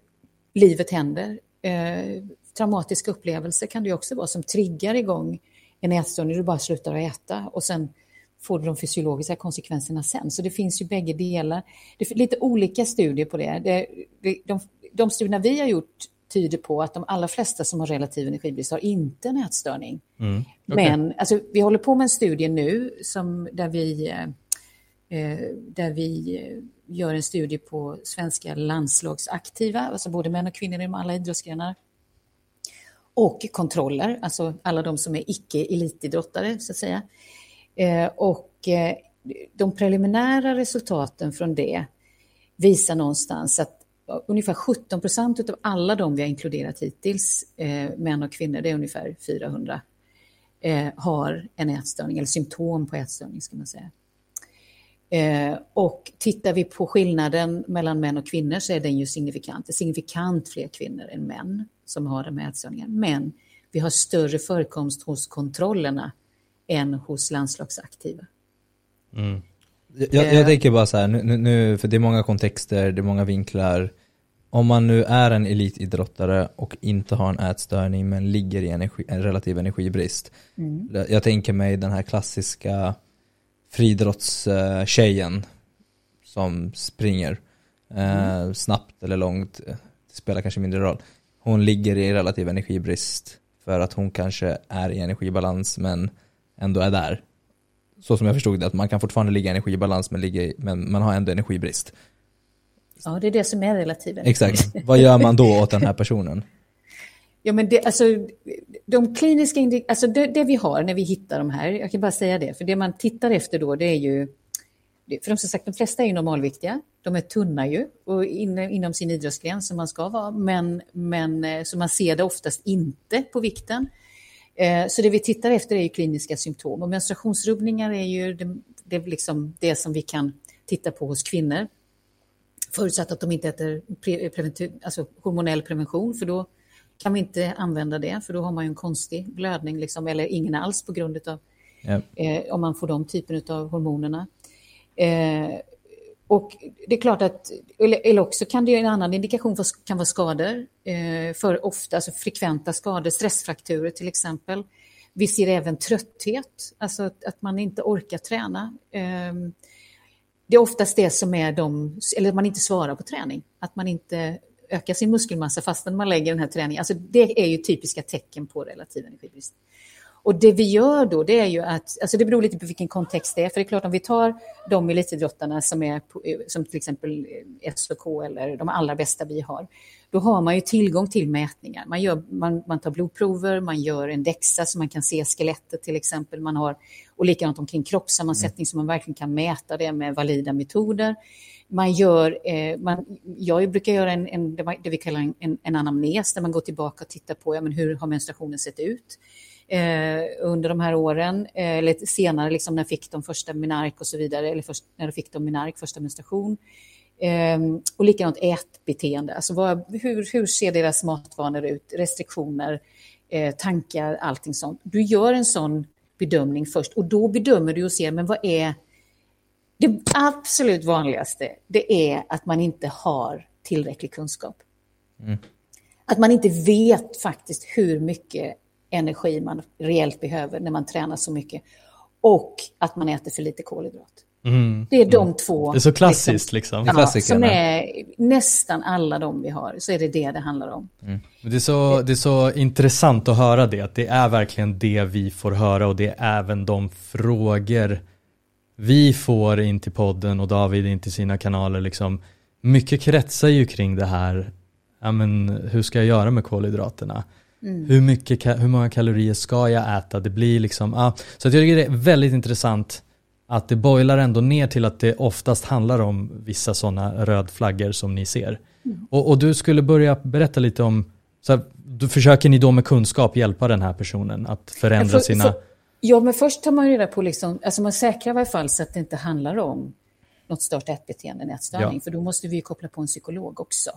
livet händer. Eh, traumatiska upplevelser kan det också vara som triggar igång en ätstörning, du bara slutar att äta och sen får du de fysiologiska konsekvenserna sen. Så det finns ju bägge delar. Det är lite olika studier på det. det de, de studierna vi har gjort tyder på att de allra flesta som har relativ energibrist har inte en ätstörning. Mm, okay. Men alltså, vi håller på med en studie nu som, där, vi, eh, där vi gör en studie på svenska landslagsaktiva, alltså både män och kvinnor inom alla idrottsgrenar och kontroller, alltså alla de som är icke-elitidrottare så att säga. Eh, och eh, de preliminära resultaten från det visar någonstans att ungefär 17 procent av alla de vi har inkluderat hittills, eh, män och kvinnor, det är ungefär 400, har en ätstörning eller symptom på ätstörning ska man säga och tittar vi på skillnaden mellan män och kvinnor så är den ju signifikant. Det är signifikant fler kvinnor än män som har de här ätstörningarna. Men vi har större förekomst hos kontrollerna än hos landslagsaktiva.
Mm. Jag, jag, eh. tänker bara så här, nu, nu, för det är många kontexter, det är många vinklar. Om man nu är en elitidrottare och inte har en ätstörning men ligger i energi, en relativ energibrist. Mm. Jag tänker mig den här klassiska friidrottstjejen som springer mm. eh, snabbt eller långt, det spelar kanske mindre roll hon ligger i relativ energibrist för att hon kanske är i energibalans men ändå är där. Så som jag förstod det, att man kan fortfarande ligga i energibalans men, ligga men man har ändå energibrist.
Ja, det är det som är relativ
energibrist. Exakt. Vad gör man då åt den här personen?
Ja, men det, alltså, de kliniska alltså det, det, vi har när vi hittar de här, jag kan bara säga det, för det man tittar efter då det är ju för de, som sagt, de flesta är ju normalviktiga. De är tunna ju och in, inom sin idrottsgren som man ska vara. Men, men eh, så man ser det oftast inte på vikten. Eh, så det vi tittar efter är ju kliniska symptom. Och menstruationsrubbningar är ju det, det, är liksom det som vi kan titta på hos kvinnor. Förutsatt att de inte äter pre, alltså hormonell prevention, för då kan vi inte använda det, för då har man ju en konstig blödning, liksom, eller ingen alls på grund av ja. eh, om man får de typen av hormonerna. Eh, och det är klart att, eller också kan det en annan indikation för, kan vara skador, eh, för ofta, alltså frekventa skador, stressfrakturer till exempel. Vi ser även trötthet, alltså att, att man inte orkar träna. Eh, det är oftast det som är de, eller att man inte svarar på träning, att man inte öka sin muskelmassa fastän man lägger den här träningen. Alltså det är ju typiska tecken på relativ energibrist. Och det vi gör då, det är ju att, alltså det beror lite på vilken kontext det är, för det är klart om vi tar de elitidrottarna som är, eh, som till exempel eh, SOK eller de allra bästa vi har, då har man ju tillgång till mätningar. Man, gör, man, man tar blodprover, man gör en DEXA så man kan se skelettet till exempel, man har, och likadant omkring kroppssammansättning mm. så man verkligen kan mäta det med valida metoder. Man gör, eh, man, jag brukar göra en, en, det vi kallar en, en anamnes, där man går tillbaka och tittar på ja, men hur har menstruationen sett ut eh, under de här åren, eh, eller senare liksom när fick de första minark och så vidare, eller först, när de fick de minark, första menstruation. Eh, och likadant ätbeteende, alltså vad, hur, hur ser deras matvanor ut, restriktioner, eh, tankar, allting sånt. Du gör en sån bedömning först och då bedömer du och ser, men vad är det absolut vanligaste, det är att man inte har tillräcklig kunskap. Mm. Att man inte vet faktiskt hur mycket energi man reellt behöver när man tränar så mycket. Och att man äter för lite kolhydrat. Mm. Det är de mm. två.
Det är så klassiskt liksom.
liksom. Ja, som är nästan alla de vi har, så är det det det handlar om.
Mm. Det, är så, det är så intressant att höra det, att det är verkligen det vi får höra och det är även de frågor vi får in till podden och David in till sina kanaler. Liksom. Mycket kretsar ju kring det här, ja, men, hur ska jag göra med kolhydraterna? Mm. Hur, mycket, hur många kalorier ska jag äta? Det blir liksom, ah, så jag tycker det är väldigt intressant att det boilar ändå ner till att det oftast handlar om vissa sådana rödflaggor som ni ser. Mm. Och, och, du skulle börja berätta lite om, så här, då försöker ni då med kunskap hjälpa den här personen att förändra för, sina... För,
ja, men först tar man reda på, liksom, alltså man säkrar i alla fall så att det inte handlar om något stört ätbeteende, en ätstörning, ja. för då måste vi koppla på en psykolog också.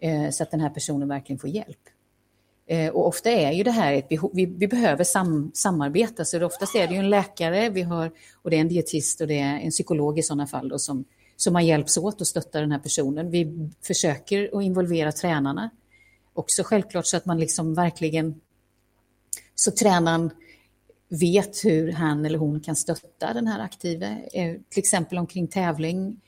Eh, så att den här personen verkligen får hjälp. Eh, och ofta är ju det här ett behov, vi, vi behöver sam, samarbeta, så oftast är det ju en läkare, vi har, och det är en dietist och det är en psykolog i sådana fall då, som, som man hjälps åt och stöttar den här personen. Vi försöker att involvera tränarna också självklart så att man liksom verkligen, så tränaren vet hur han eller hon kan stötta den här aktive, eh, till exempel omkring tävling.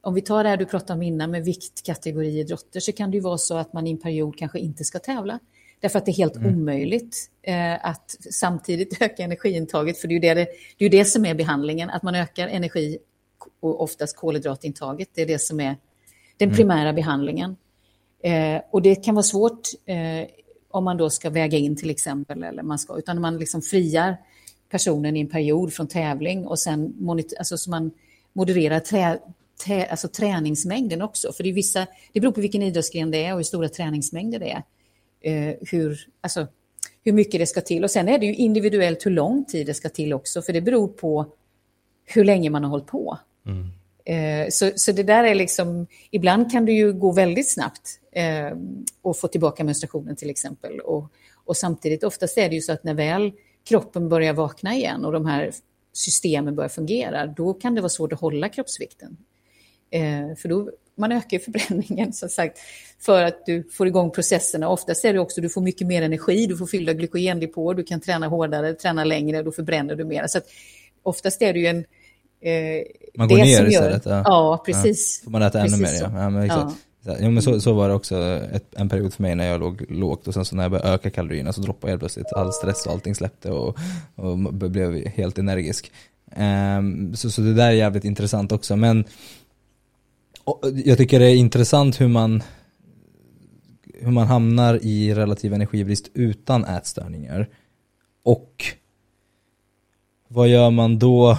Om vi tar det här du pratade om innan med viktkategoriidrotter så kan det ju vara så att man i en period kanske inte ska tävla. Därför att det är helt mm. omöjligt eh, att samtidigt öka energiintaget, för det är ju det, det, det, är det som är behandlingen, att man ökar energi och oftast kolhydratintaget, det är det som är den mm. primära behandlingen. Eh, och det kan vara svårt eh, om man då ska väga in till exempel, eller man ska, utan man liksom friar personen i en period från tävling och sen monitor, alltså så man modererar trä, trä, alltså träningsmängden också. För det, är vissa, det beror på vilken idrottsgren det är och hur stora träningsmängder det är eh, hur, alltså, hur mycket det ska till. Och sen är det ju individuellt hur lång tid det ska till också, för det beror på hur länge man har hållit på. Mm. Eh, så, så det där är liksom, ibland kan det ju gå väldigt snabbt eh, och få tillbaka menstruationen till exempel. Och, och samtidigt, oftast är det ju så att när väl kroppen börjar vakna igen och de här systemen börjar fungera, då kan det vara svårt att hålla kroppsvikten. Eh, för då man ökar förbränningen som sagt för att du får igång processerna. Oftast är det också du får mycket mer energi, du får fyllda glykogendepåer, du kan träna hårdare, träna längre, då förbränner du mer. Så att oftast är det ju en...
Eh, man går ner istället?
Ja. ja, precis.
Ja, får man äta ännu mer, ja. ja, men exakt. Så, Jo, men så, så var det också ett, en period för mig när jag låg lågt och sen så när jag började öka kalorierna så droppade jag helt plötsligt all stress och allting släppte och, och blev helt energisk. Um, så, så det där är jävligt intressant också men jag tycker det är intressant hur man hur man hamnar i relativ energibrist utan ätstörningar. Och vad gör man då?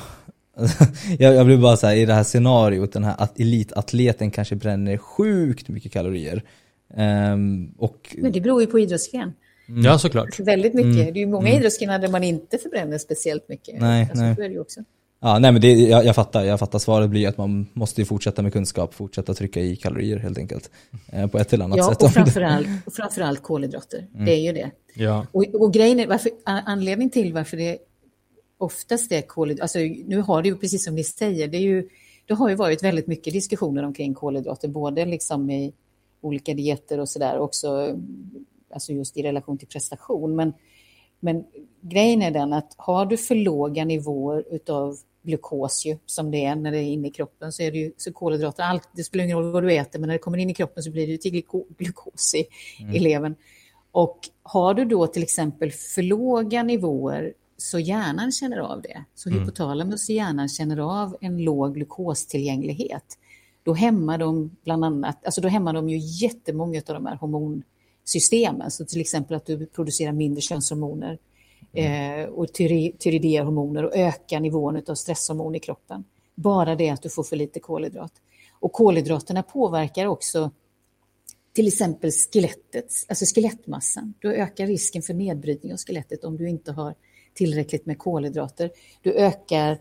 jag, jag blir bara så här, i det här scenariot, den här elitatleten kanske bränner sjukt mycket kalorier. Um, och...
Men det beror ju på idrottsgren.
Mm. Ja, såklart.
Väldigt mycket. Mm. Det är ju många mm. idrottsgrenar där man inte förbränner speciellt mycket.
Nej, alltså, nej. Det ju också. Ja, nej men det, jag, jag, fattar, jag fattar. Svaret blir att man måste fortsätta med kunskap, fortsätta trycka i kalorier helt enkelt. Eh, på ett eller annat
ja,
sätt.
Ja, och framförallt, och framförallt kolhydrater. Mm. Det är ju det.
Ja.
Och, och grejen är, varför, anledningen till varför det oftast är kolhydrater, alltså nu har det ju precis som ni säger, det, är ju, det har ju varit väldigt mycket diskussioner omkring kolhydrater, både liksom i olika dieter och sådär, också alltså just i relation till prestation. Men, men grejen är den att har du för låga nivåer utav glukos ju, som det är när det är inne i kroppen, så är det ju så kolhydrater, allt, det spelar ingen roll vad du äter, men när det kommer in i kroppen så blir det till glukos i, mm. i levern. Och har du då till exempel för låga nivåer så hjärnan känner av det. Så mm. hypotalamus i hjärnan känner av en låg glukostillgänglighet. Då hämmar de bland annat, alltså då hämmar de ju jättemånga av de här hormonsystemen. Så till exempel att du producerar mindre könshormoner mm. eh, och tyreidéhormoner och ökar nivån av stresshormon i kroppen. Bara det att du får för lite kolhydrat. Och kolhydraterna påverkar också till exempel skelettet, alltså skelettmassan. Du ökar risken för nedbrytning av skelettet om du inte har tillräckligt med kolhydrater. Du ökar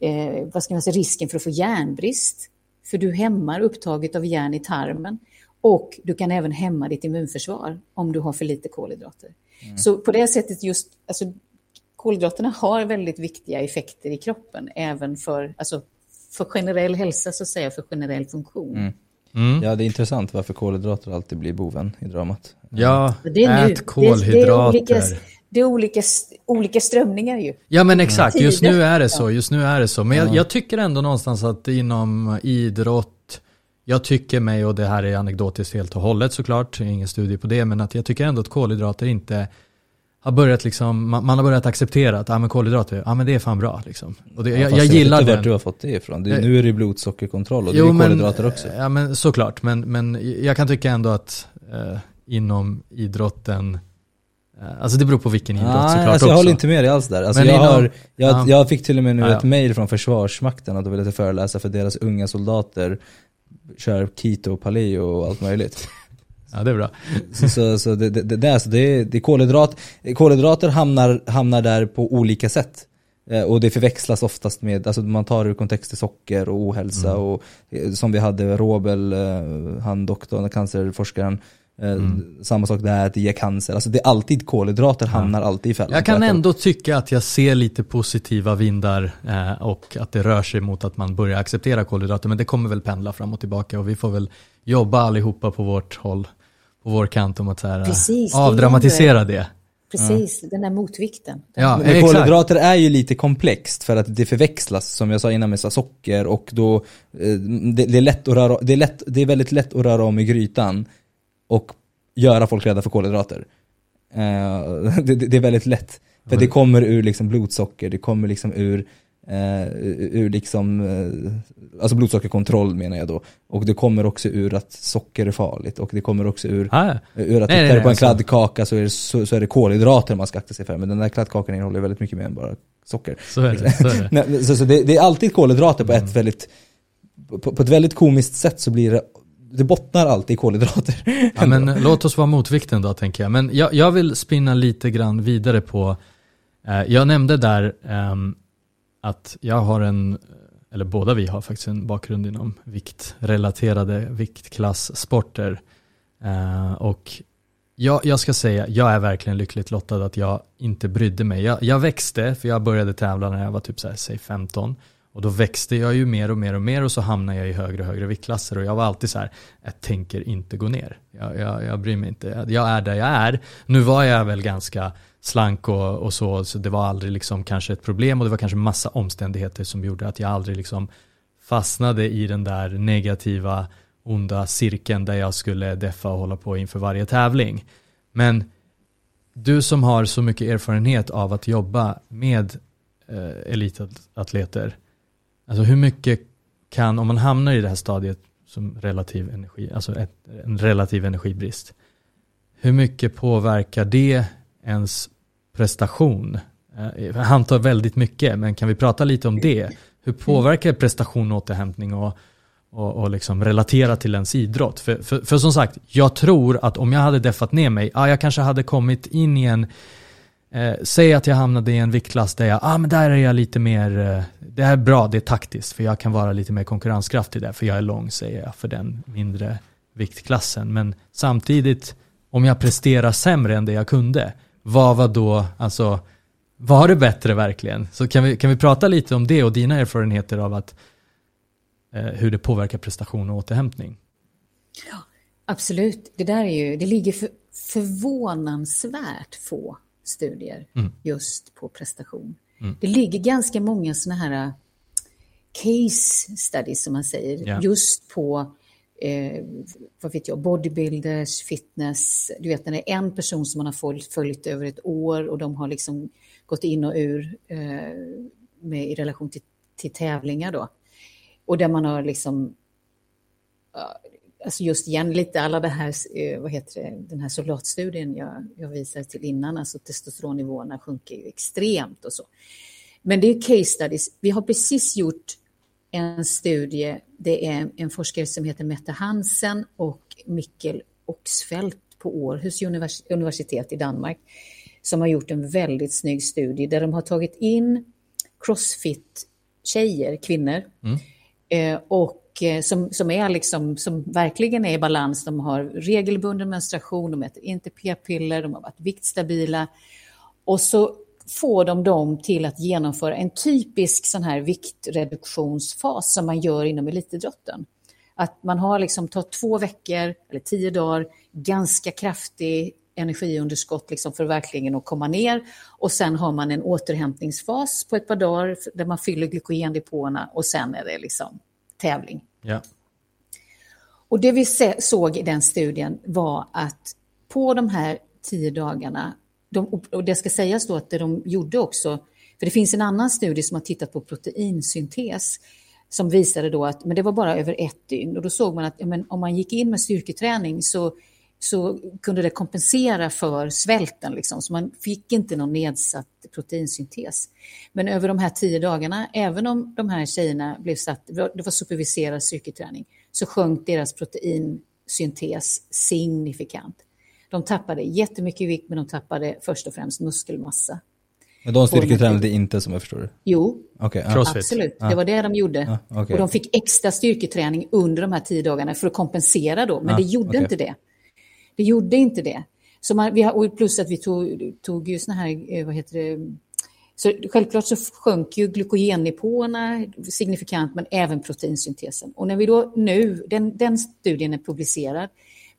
eh, vad ska man säga, risken för att få järnbrist, för du hämmar upptaget av järn i tarmen. Och du kan även hämma ditt immunförsvar om du har för lite kolhydrater. Mm. Så på det sättet just, alltså, kolhydraterna har väldigt viktiga effekter i kroppen, även för, alltså, för generell hälsa, så att säga, för generell funktion.
Mm. Mm. Ja, det är intressant varför kolhydrater alltid blir boven i dramat.
Ja, det är ät kolhydrater. Det, det, är olika,
det är olika, olika strömningar ju.
Ja men exakt, just nu är det så. Just nu är det så. Men jag, jag tycker ändå någonstans att inom idrott, jag tycker mig, och det här är anekdotiskt helt och hållet såklart, ingen studie på det, men att jag tycker ändå att kolhydrater inte har börjat liksom, man, man har börjat acceptera att ah, men kolhydrater, ah, men det är fan bra. Liksom. Och det, ja, jag, jag gillar det. Jag vet inte
vart du har fått det ifrån. Det, nu är det blodsockerkontroll och jo, det är kolhydrater också.
Ja men såklart, men, men jag kan tycka ändå att eh, inom idrotten Eh, alltså det beror på vilken idrott ah, såklart
alltså Jag håller inte med dig alls där. Alltså jag, inom, har, jag, ja. jag fick till och med nu ja, ett mail från Försvarsmakten att de ville föreläsa för deras unga soldater kör keto, paleo och allt möjligt.
Ja det är bra.
Så, så, så det, det, det, alltså det, det är kolhydrat, kolhydrater hamnar, hamnar där på olika sätt. Eh, och det förväxlas oftast med, alltså man tar ur kontext till socker och ohälsa mm. och eh, som vi hade Robel, han doktorn, cancerforskaren, Eh, mm. Samma sak där, att det ger cancer. Alltså det är alltid kolhydrater ja. hamnar alltid i fällan.
Jag kan ändå tycka att jag ser lite positiva vindar eh, och att det rör sig mot att man börjar acceptera kolhydrater. Men det kommer väl pendla fram och tillbaka och vi får väl jobba allihopa på vårt håll, på vår kant om att så här, Precis, avdramatisera det.
Precis, mm. den där motvikten.
Ja, men kolhydrater är ju lite komplext för att det förväxlas som jag sa innan med socker och då eh, det, det, är lätt att röra, det, är lätt, det är väldigt lätt att röra om i grytan och göra folk rädda för kolhydrater. Uh, det, det, är väldigt lätt. För det kommer ur liksom blodsocker, det kommer liksom ur, uh, ur liksom, uh, alltså blodsockerkontroll menar jag då. Och det kommer också ur att socker är farligt och det kommer också ur, ah, ur att nej, tittar du på en kladdkaka så är, det, så, så, är det kolhydrater man ska akta sig för. Men den där kladdkakan innehåller väldigt mycket mer än bara socker.
Så är det. Så, är det.
nej, så, så det, det, är alltid kolhydrater på mm. ett väldigt, på, på ett väldigt komiskt sätt så blir det det bottnar alltid i kolhydrater.
Ja, men låt oss vara motvikten då tänker jag. Men jag, jag vill spinna lite grann vidare på, eh, jag nämnde där eh, att jag har en, eller båda vi har faktiskt en bakgrund inom viktrelaterade viktklasssporter. Eh, och jag, jag ska säga, jag är verkligen lyckligt lottad att jag inte brydde mig. Jag, jag växte, för jag började tävla när jag var typ så här, säg 15. Och då växte jag ju mer och mer och mer och så hamnade jag i högre och högre viktklasser och jag var alltid så här, jag tänker inte gå ner. Jag, jag, jag bryr mig inte, jag är där jag är. Nu var jag väl ganska slank och, och så, så det var aldrig liksom kanske ett problem och det var kanske massa omständigheter som gjorde att jag aldrig liksom fastnade i den där negativa, onda cirkeln där jag skulle deffa och hålla på inför varje tävling. Men du som har så mycket erfarenhet av att jobba med eh, elitatleter, Alltså hur mycket kan, om man hamnar i det här stadiet som relativ energi, alltså ett, en relativ energibrist, hur mycket påverkar det ens prestation? Eh, han tar väldigt mycket, men kan vi prata lite om det? Hur påverkar prestation och återhämtning och, och, och liksom relatera till ens idrott? För, för, för, som sagt, jag tror att om jag hade deffat ner mig, ja, jag kanske hade kommit in i en Eh, säg att jag hamnade i en viktklass där jag, ah men där är jag lite mer, eh, det här är bra, det är taktiskt för jag kan vara lite mer konkurrenskraftig där för jag är lång säger jag för den mindre viktklassen. Men samtidigt, om jag presterar sämre än det jag kunde, vad var då, alltså, var det bättre verkligen? Så kan vi, kan vi prata lite om det och dina erfarenheter av att, eh, hur det påverkar prestation och återhämtning?
Ja, absolut. Det där är ju, det ligger för, förvånansvärt få studier mm. just på prestation. Mm. Det ligger ganska många sådana här uh, case studies som man säger, yeah. just på eh, vad vet jag, bodybuilders, fitness. Du vet, när det är en person som man har följt, följt över ett år och de har liksom gått in och ur eh, med, i relation till, till tävlingar då. Och där man har liksom, eh, alltså just igen lite alla det här, eh, vad heter det, den här soldatstudien jag, jag visade till innan, alltså testosteronnivåerna sjunker ju extremt och så. Men det är case studies. Vi har precis gjort en studie, det är en forskare som heter Mette Hansen och Mikkel Oxfeldt på Århus universitet i Danmark som har gjort en väldigt snygg studie där de har tagit in crossfit-tjejer, kvinnor, mm. eh, och eh, som, som, är liksom, som verkligen är i balans. De har regelbunden menstruation, de äter inte p-piller, de har varit viktstabila. Och så får de dem till att genomföra en typisk sån här viktreduktionsfas som man gör inom elitidrotten. Att man har liksom tagit två veckor eller tio dagar, ganska kraftig energiunderskott liksom för verkligen att komma ner. Och sen har man en återhämtningsfas på ett par dagar där man fyller glykogendepåerna och sen är det liksom tävling.
Ja.
Och det vi såg i den studien var att på de här tio dagarna de, och det ska sägas då att det de gjorde också, för det finns en annan studie som har tittat på proteinsyntes som visade då att men det var bara över ett dygn och då såg man att ja, men om man gick in med styrketräning så, så kunde det kompensera för svälten, liksom, så man fick inte någon nedsatt proteinsyntes. Men över de här tio dagarna, även om de här tjejerna blev satt, det var superviserad styrketräning, så sjönk deras proteinsyntes signifikant. De tappade jättemycket vikt, men de tappade först och främst muskelmassa.
Men de styrketränade inte som jag förstår det?
Jo,
okay,
ja. absolut. Det var det de gjorde.
Ah, okay.
Och de fick extra styrketräning under de här tio dagarna för att kompensera då, men ah, det gjorde okay. inte det. Det gjorde inte det. Så man, vi har, och plus att vi tog, tog ju såna här, eh, vad heter det, så självklart så sjönk ju glykogennivåerna signifikant, men även proteinsyntesen. Och när vi då nu, den, den studien är publicerad,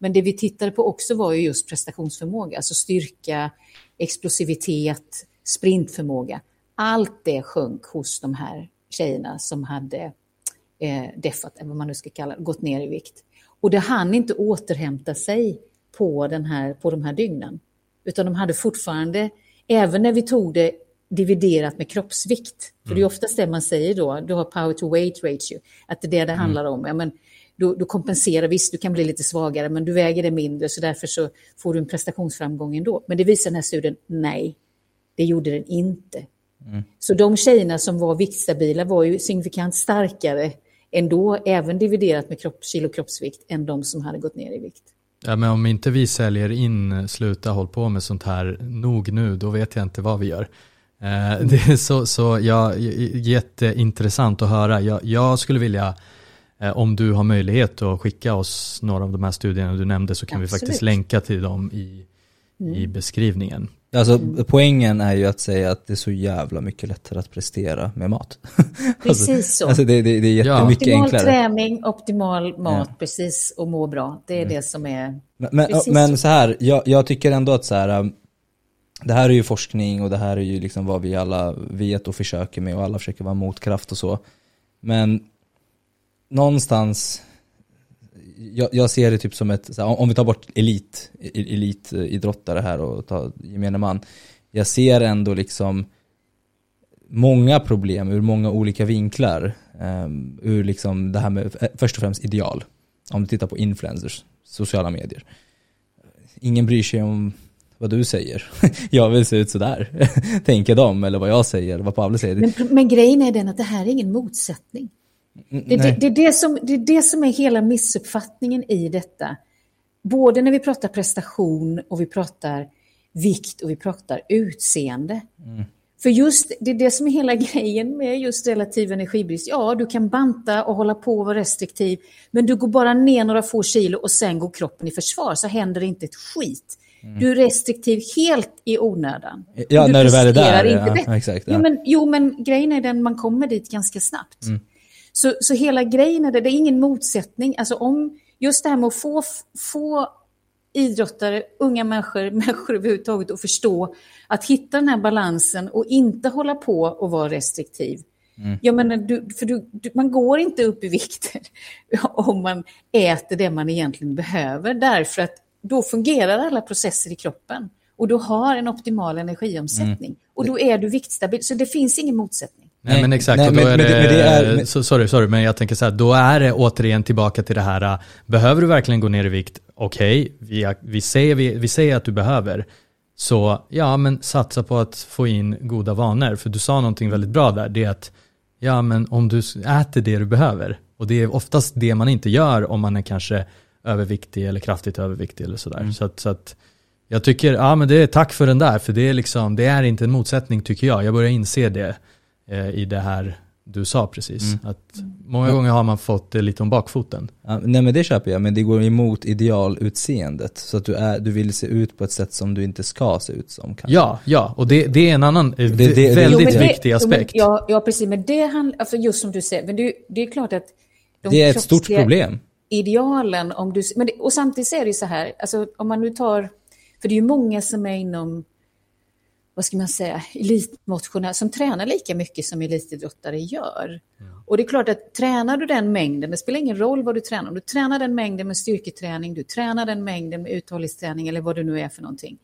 men det vi tittade på också var ju just prestationsförmåga, alltså styrka, explosivitet, sprintförmåga. Allt det sjönk hos de här tjejerna som hade eh, deffat, eller vad man nu ska kalla gått ner i vikt. Och det hann inte återhämta sig på, den här, på de här dygnen. Utan de hade fortfarande, även när vi tog det dividerat med kroppsvikt, för det är mm. oftast det man säger då, du har power to weight ratio, att det är det det mm. handlar om. Ja, men då, då kompenserar, visst du kan bli lite svagare men du väger det mindre så därför så får du en prestationsframgång ändå. Men det visar den här studien, nej, det gjorde den inte. Mm. Så de tjejerna som var viktstabila var ju signifikant starkare ändå, även dividerat med kropp, kilo kroppsvikt, än de som hade gått ner i vikt.
Ja, men om inte vi säljer in, sluta håll på med sånt här nog nu, då vet jag inte vad vi gör. Eh, det är så, så ja, jätteintressant att höra. Jag, jag skulle vilja om du har möjlighet att skicka oss några av de här studierna du nämnde så kan Absolut. vi faktiskt länka till dem i, mm. i beskrivningen.
Alltså poängen är ju att säga att det är så jävla mycket lättare att prestera med mat.
Precis alltså, så.
Alltså det, det, det är jättemycket
ja. optimal
enklare.
träning, optimal mat, ja. precis, och må bra. Det är mm. det som är...
Men, men, men så här, jag, jag, tycker ändå att så här, um, det här är ju forskning och det här är ju liksom vad vi alla vet och försöker med och alla försöker vara motkraft och så. Men någonstans, jag, jag, ser det typ som ett, här, om vi tar bort elit, elitidrottare här och tar gemene man. Jag ser ändå liksom många problem ur många olika vinklar. Um, ur liksom det här med, eh, först och främst ideal. Om du tittar på influencers, sociala medier. Ingen bryr sig om vad du säger. jag vill se ut sådär, tänker de, eller vad jag säger, vad Pavle säger.
Men, men grejen är den att det här är ingen motsättning. Mm, det, det, det, är det, som, det är det som är hela missuppfattningen i detta. Både när vi pratar prestation och vi pratar vikt och vi pratar utseende. Mm. För just det är det som är hela grejen med just relativ energibrist. Ja, du kan banta och hålla på och vara restriktiv, men du går bara ner några få kilo och sen går kroppen i försvar så händer det inte ett skit. Mm. Du är restriktiv helt i onödan.
Ja, du när du väl är där. Inte ja, exakt,
ja. Jo, men, jo, men grejen är den man kommer dit ganska snabbt. Mm. Så, så hela grejen är det, det är ingen motsättning. Alltså om just det här med att få, få idrottare, unga människor, människor överhuvudtaget att förstå att hitta den här balansen och inte hålla på och vara restriktiv. Mm. Jag menar, du, för du, du, man går inte upp i vikt om man äter det man egentligen behöver, därför att då fungerar alla processer i kroppen och du har en optimal energiomsättning mm. och då är du viktstabil. Så det finns ingen motsättning.
Nej, men exakt, nej, och då men, är det, men det är, men... sorry, sorry, men jag tänker så här, då är det återigen tillbaka till det här, behöver du verkligen gå ner i vikt? Okej, okay, vi, vi, säger, vi, vi säger att du behöver, så ja, men satsa på att få in goda vanor, för du sa någonting väldigt bra där, det är att ja, men om du äter det du behöver, och det är oftast det man inte gör om man är kanske överviktig eller kraftigt överviktig eller sådär. Mm. Så, att, så att jag tycker, ja men det är tack för den där, för det är liksom, det är inte en motsättning tycker jag. Jag börjar inse det i det här du sa precis. Mm. Att många ja. gånger har man fått det lite om bakfoten.
Ja, nej men det köper jag, men det går emot idealutseendet. Så att du, är, du vill se ut på ett sätt som du inte ska se ut som. Kanske.
Ja, ja, och det, det är en annan det, det, väldigt jo, viktig aspekt.
Jo, ja, ja, precis, men det handlar, alltså just som du säger, men det, det är klart att
de det är ett stort problem.
Idealen, om du, men det, och samtidigt är det ju så här, alltså om man nu tar för det är ju många som är inom, vad ska man säga, elitmotionärer som tränar lika mycket som elitidrottare gör. Ja. Och det är klart att tränar du den mängden, det spelar ingen roll vad du tränar, om du tränar den mängden med styrketräning, du tränar den mängden med uthållighetsträning eller vad det nu är för någonting,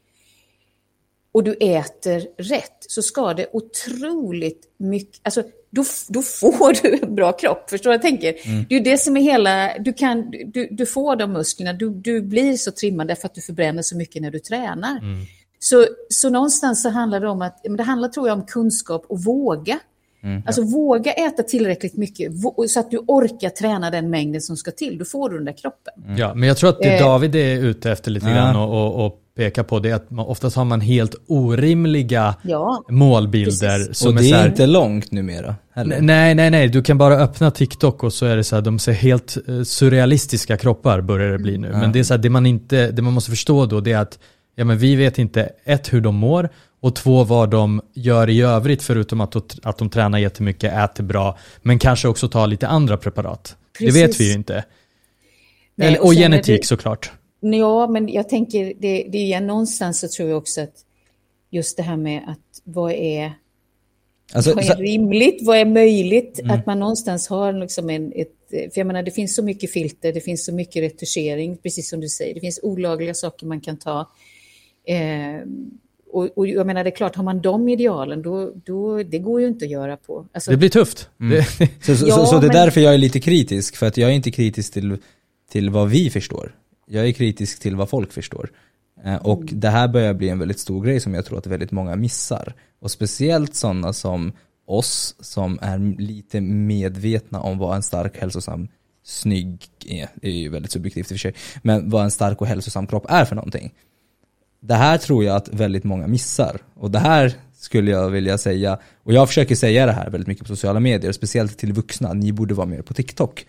och du äter rätt så ska det otroligt mycket, alltså då, då får du en bra kropp. Förstår du vad jag tänker? Mm. Det är det som är hela, du, kan, du, du får de musklerna, du, du blir så trimmad därför att du förbränner så mycket när du tränar. Mm. Så, så någonstans så handlar det om att, det handlar tror jag om kunskap och våga. Mm, alltså våga äta tillräckligt mycket så att du orkar träna den mängden som ska till. Då får du den där kroppen.
Mm. Ja, men jag tror att det eh. David är ute efter lite grann och, och, och pekar på det att man, oftast har man helt orimliga ja, målbilder.
Som och det är, är här, inte långt numera.
Heller. Nej, nej, nej. Du kan bara öppna TikTok och så är det så här, de ser helt eh, surrealistiska kroppar börjar det bli nu. Mm. Men det är så här, det man inte, det man måste förstå då det är att ja, men vi vet inte ett hur de mår och två vad de gör i övrigt förutom att, att de tränar jättemycket, äter bra, men kanske också tar lite andra preparat. Precis. Det vet vi ju inte. Nej, Eller, och, och genetik det, såklart.
Ja, men jag tänker, det, det är någonstans så tror jag också att just det här med att vad är, alltså, vad är så... rimligt, vad är möjligt, mm. att man någonstans har liksom en, ett, för jag menar det finns så mycket filter, det finns så mycket retuschering, precis som du säger, det finns olagliga saker man kan ta. Eh, och, och, jag menar, det är klart, har man de idealen, då, då, det går ju inte att göra på.
Alltså, det blir tufft.
Mm. så, så, ja, så, så, det är men... därför jag är lite kritisk, för att jag är inte kritisk till, till vad vi förstår. Jag är kritisk till vad folk förstår. Eh, och mm. det här börjar bli en väldigt stor grej som jag tror att väldigt många missar. Och speciellt sådana som oss som är lite medvetna om vad en stark, hälsosam, snygg är. Det är ju väldigt subjektivt i och för sig. Men vad en stark och hälsosam kropp är för någonting. Det här tror jag att väldigt många missar. Och det här skulle jag vilja säga, och jag försöker säga det här väldigt mycket på sociala medier, speciellt till vuxna, ni borde vara mer på TikTok.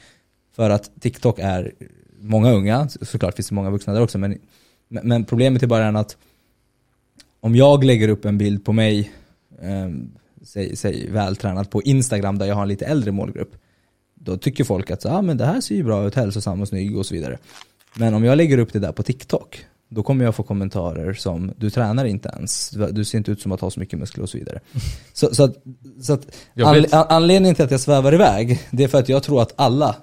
För att TikTok är många unga, såklart finns det många vuxna där också, men, men problemet är bara att om jag lägger upp en bild på mig, eh, säg, säg vältränad på Instagram där jag har en lite äldre målgrupp, då tycker folk att ah, men det här ser ju bra ut, hälsosam och snygg och så vidare. Men om jag lägger upp det där på TikTok, då kommer jag få kommentarer som du tränar inte ens, du ser inte ut som att ha så mycket muskler och så vidare. Så, så att, så att an, anledningen till att jag svävar iväg, det är för att jag tror att alla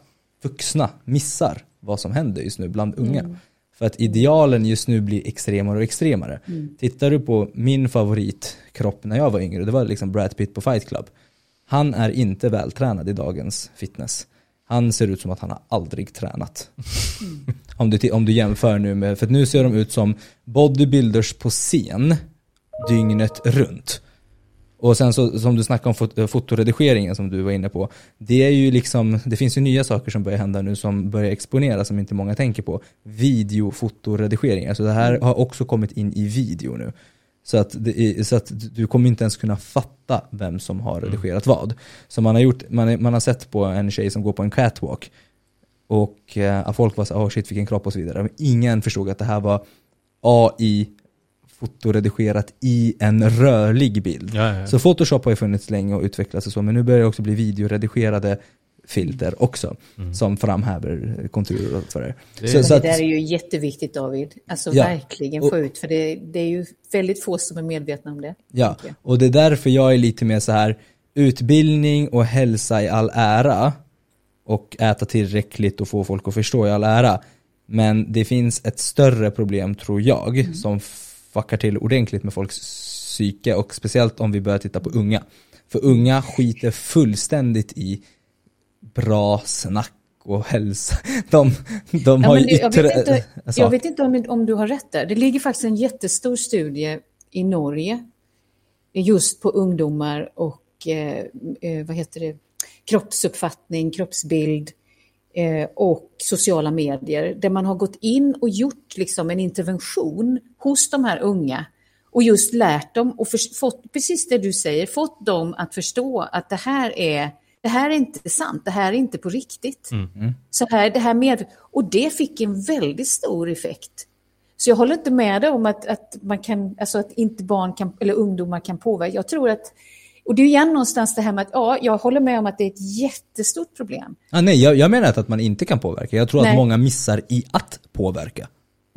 vuxna missar vad som händer just nu bland unga. Mm. För att idealen just nu blir extremare och extremare. Mm. Tittar du på min favoritkropp när jag var yngre, det var liksom Brad Pitt på Fight Club. Han är inte vältränad i dagens fitness. Han ser ut som att han har aldrig tränat. Mm. Om, du, om du jämför nu med, för nu ser de ut som bodybuilders på scen dygnet runt. Och sen så, som du snackade om fot fotoredigeringen som du var inne på. Det är ju liksom, det finns ju nya saker som börjar hända nu som börjar exponera som inte många tänker på. Videofotoredigeringar, så det här mm. har också kommit in i video nu. Så att, är, så att du kommer inte ens kunna fatta vem som har mm. redigerat vad. Så man har, gjort, man, man har sett på en tjej som går på en catwalk och eh, folk var så oh shit vilken kropp och så vidare. Men ingen förstod att det här var AI fotoredigerat i en rörlig bild. Ja, ja. Så Photoshop har ju funnits länge och utvecklats och så, men nu börjar det också bli videoredigerade filter också mm. som framhäver konturer och så
det. Det, så, så att, det där är ju jätteviktigt David, alltså ja, verkligen få och, ut, för det, det, är ju väldigt få som är medvetna om det.
Ja, och det är därför jag är lite mer så här utbildning och hälsa i all ära och äta tillräckligt och få folk att förstå i all ära. Men det finns ett större problem tror jag mm. som fuckar till ordentligt med folks psyke och speciellt om vi börjar titta på unga. För unga skiter fullständigt i bra snack och hälsa. De, de ja, har ju
yttre... Jag vet inte, alltså. jag vet inte om, om du har rätt där. Det ligger faktiskt en jättestor studie i Norge just på ungdomar och eh, eh, vad heter det, kroppsuppfattning, kroppsbild eh, och sociala medier där man har gått in och gjort liksom en intervention hos de här unga och just lärt dem och för, fått precis det du säger, fått dem att förstå att det här är det här är inte sant, det här är inte på riktigt. Mm. mm. Så här, det här med, och det fick en väldigt stor effekt. Så jag håller inte med dig om att, att, man kan, alltså att inte barn kan, eller ungdomar kan påverka. Jag tror att och det är igen någonstans det här med att, ja, jag håller med om att det är ett jättestort problem.
Ah, nej, jag, jag menar inte att man inte kan påverka. Jag tror nej. att många missar i att påverka.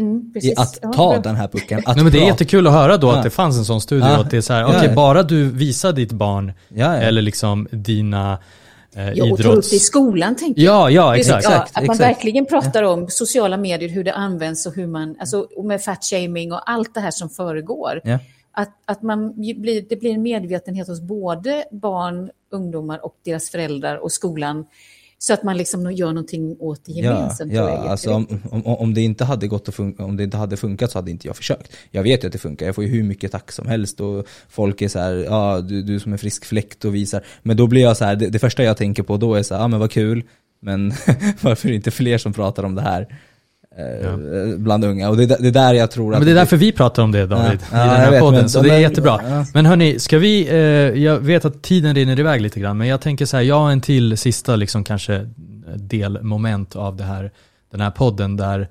Mm, I att ta ja, den här pucken.
Att Nej, men det är jättekul att höra då ja. att det fanns en sån studie ja. och att det är så här, okej okay, bara du visar ditt barn eller liksom dina
eh, ja, och ta upp det i skolan tänker
jag. Ja, ja exakt.
Ja, att man exakt. verkligen pratar om sociala medier, hur det används och hur man, alltså med fat shaming och allt det här som föregår. Att, att man blir, det blir en medvetenhet hos både barn, ungdomar och deras föräldrar och skolan så att man liksom gör någonting åt det gemensamt.
Ja, ja alltså om, om, om, det inte hade gått att funka, om det inte hade funkat så hade inte jag försökt. Jag vet ju att det funkar, jag får ju hur mycket tack som helst och folk är så här, ja du, du som är frisk fläkt och visar. Men då blir jag så här, det, det första jag tänker på då är så här, ja men vad kul, men varför är det inte fler som pratar om det här? Ja. Eh, bland unga. Och det, det är där jag tror att...
Men det är därför vi pratar om det David, ja, i den här podden. Men, så det är jättebra. Ja. Men hörni, ska vi, eh, jag vet att tiden rinner iväg lite grann, men jag tänker så här, jag har en till sista liksom kanske delmoment av det här, den här podden där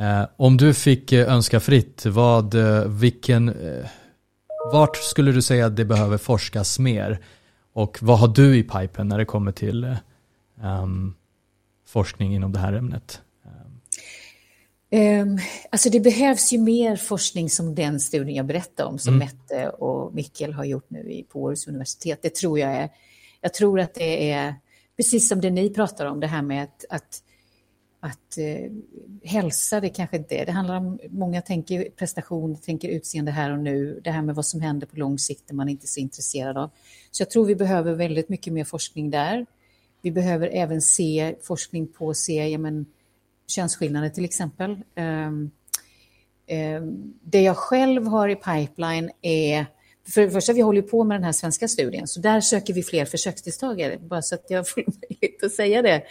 eh, om du fick eh, önska fritt, vad, eh, vilken, eh, vart skulle du säga att det behöver forskas mer? Och vad har du i pipen när det kommer till um, forskning inom det här ämnet?
Um, alltså det behövs ju mer forskning som den studien jag berättade om, som mm. Mette och Mikkel har gjort nu på Århus universitet. Det tror jag är, jag tror att det är precis som det ni pratar om, det här med att, att, att eh, hälsa, det kanske inte är, det handlar om, många tänker prestation, tänker utseende här och nu, det här med vad som händer på lång sikt, det man inte är så intresserad av. Så jag tror vi behöver väldigt mycket mer forskning där. Vi behöver även se forskning på, se, ja men, könsskillnader till exempel. Um, um, det jag själv har i pipeline är för det första, vi håller på med den här svenska studien, så där söker vi fler försöksdeltagare, bara så att jag får möjlighet att säga det.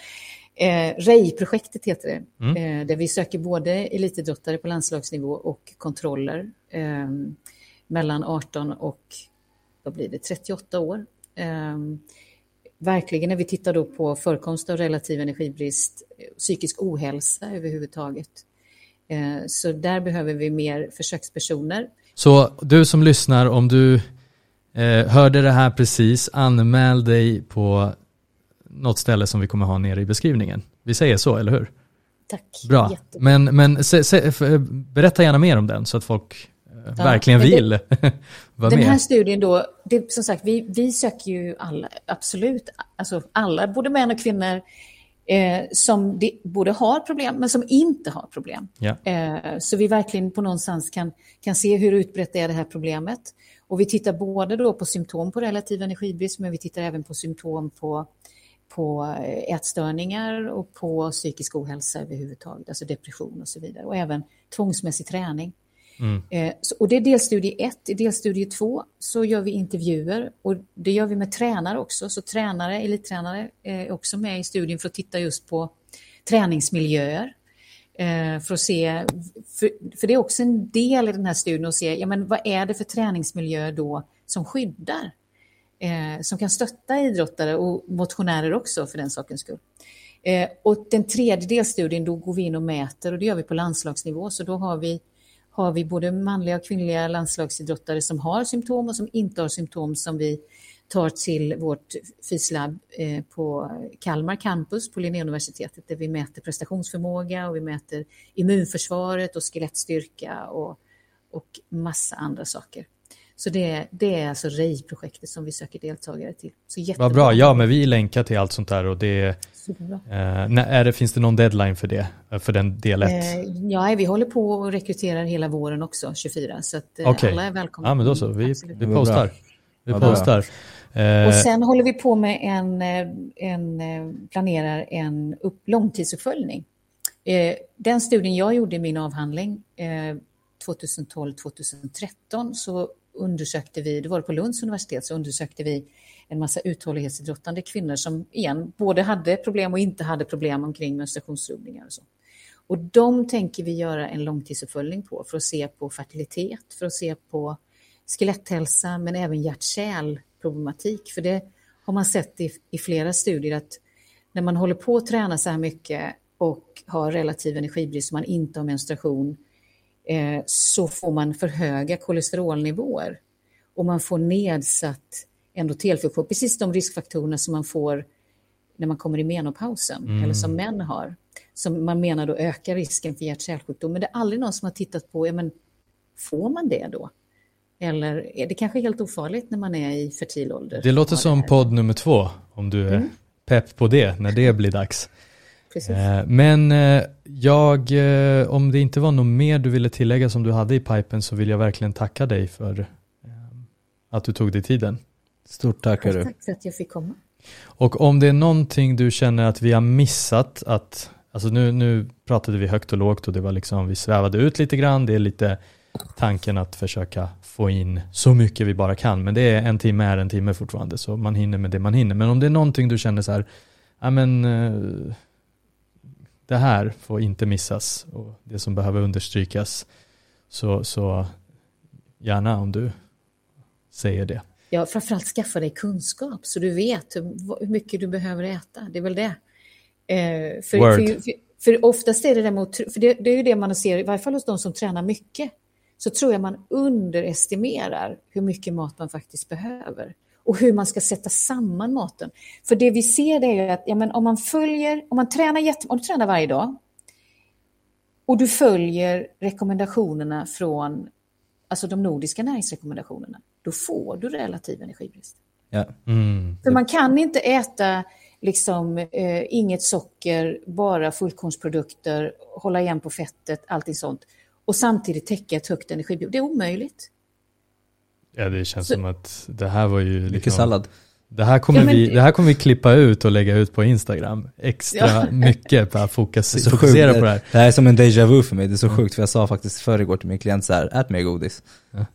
Eh, REI-projektet heter det, mm. eh, där vi söker både elitidrottare på landslagsnivå och kontroller eh, mellan 18 och vad blir det, 38 år. Eh, verkligen när vi tittar då på förekomst av relativ energibrist, psykisk ohälsa överhuvudtaget. Eh, så där behöver vi mer försökspersoner.
Så du som lyssnar, om du eh, hörde det här precis, anmäl dig på något ställe som vi kommer ha nere i beskrivningen. Vi säger så, eller hur?
Tack.
Bra. Men, men se, se, berätta gärna mer om den så att folk eh, ja, verkligen vill det,
vara Den med. här studien då, det, som sagt, vi, vi söker ju alla, absolut, alltså alla, både män och kvinnor, eh, som de, både har problem men som inte har problem. Ja. Eh, så vi verkligen på någonstans kan, kan se hur utbrett är det här problemet. Och vi tittar både då på symptom på relativ energibrist men vi tittar även på symptom på, på eh, ätstörningar och på psykisk ohälsa överhuvudtaget, alltså depression och så vidare. Och även tvångsmässig träning. Mm. Eh, så, och det är delstudie 1. I delstudie 2 så gör vi intervjuer och det gör vi med tränare också. Så tränare, elittränare eh, är också med i studien för att titta just på träningsmiljöer. Eh, för att se, för, för, det är också en del i den här studien att se, ja men vad är det för träningsmiljöer då som skyddar? Eh, som kan stötta idrottare och motionärer också för den sakens skull. Eh, och den tredje delstudien, då går vi in och mäter och det gör vi på landslagsnivå. Så då har vi har vi både manliga och kvinnliga landslagsidrottare som har symptom och som inte har symptom som vi tar till vårt fyslab eh, på Kalmar campus på Linnéuniversitetet där vi mäter prestationsförmåga och vi mäter immunförsvaret och skelettstyrka och, och massa andra saker. Så det, det är alltså REI-projektet som vi söker deltagare till. Så
Vad bra, ja men vi länkar till allt sånt där och det eh, när är det, finns det någon deadline för det, för den del 1? Eh,
ja, vi håller på och rekryterar hela våren också, 24, så att eh, okay. alla är välkomna.
Ja men då så, vi, vi postar. Vi postar.
Eh, och sen håller vi på med en, eh, en planerar en upp, långtidsuppföljning. Den studien jag gjorde i min avhandling 2012-2013 så undersökte vi, det var på Lunds universitet, så undersökte vi en massa uthållighetsidrottande kvinnor som igen både hade problem och inte hade problem omkring menstruationsrubbningar och så. Och de tänker vi göra en långtidsuppföljning på för att se på fertilitet, för att se på skeletthälsa men även hjärt-kärlproblematik. För det har man sett i, i flera studier att när man håller på att träna så här mycket och har relativ energibrist och man inte har menstruation eh, så får man för höga kolesterolnivåer och man får nedsatt endotelfunktion, precis de riskfaktorerna som man får när man kommer i menopausen, mm. eller som män har, som man menar då ökar risken för hjärt-kärlsjukdom. Men det är aldrig någon som har tittat på, ja, men får man det då? Eller är det kanske helt ofarligt när man är i fertil ålder?
Det låter som det podd nummer två, om du är mm. pepp på det, när det blir dags. Precis. Eh, men eh, jag, eh, om det inte var något mer du ville tillägga som du hade i pipen så vill jag verkligen tacka dig för att du tog dig tiden.
Stort tack. Tack
för att jag fick komma.
Och om det är någonting du känner att vi har missat, att, alltså nu, nu pratade vi högt och lågt och det var liksom, vi svävade ut lite grann, det är lite tanken att försöka få in så mycket vi bara kan, men det är en timme är en timme fortfarande, så man hinner med det man hinner. Men om det är någonting du känner så här, ja men det här får inte missas och det som behöver understrykas, så, så gärna om du säger det.
Ja, framförallt skaffa dig kunskap så du vet hur, mycket du behöver äta. Det är väl det. Eh, för, Word. För, för, för, oftast är det däremot, för det, det är ju det man ser, i varje fall hos de som tränar mycket, så tror jag man underestimerar hur mycket mat man faktiskt behöver och hur man ska sätta samman maten. För det vi ser det är ju att ja, men om man följer, om man tränar, jätte, om du tränar varje dag och du följer rekommendationerna från alltså de nordiska näringsrekommendationerna, då får du relativ energibrist.
Ja.
Mm. För man kan inte äta liksom eh, inget socker, bara fullkornsprodukter, hålla igen på fettet, allting sånt och samtidigt täcka ett högt energibehov. Det är omöjligt.
Ja, det känns Så. som att det här var ju...
Liksom, mycket sallad.
Det här, kommer ja, vi, det här kommer vi klippa ut och lägga ut på Instagram. Extra ja. mycket för att fokus, fokusera på det här.
Det här är som en déjà vu för mig. Det är så sjukt för jag sa faktiskt förr till min klient så här, ät mer godis. Ja.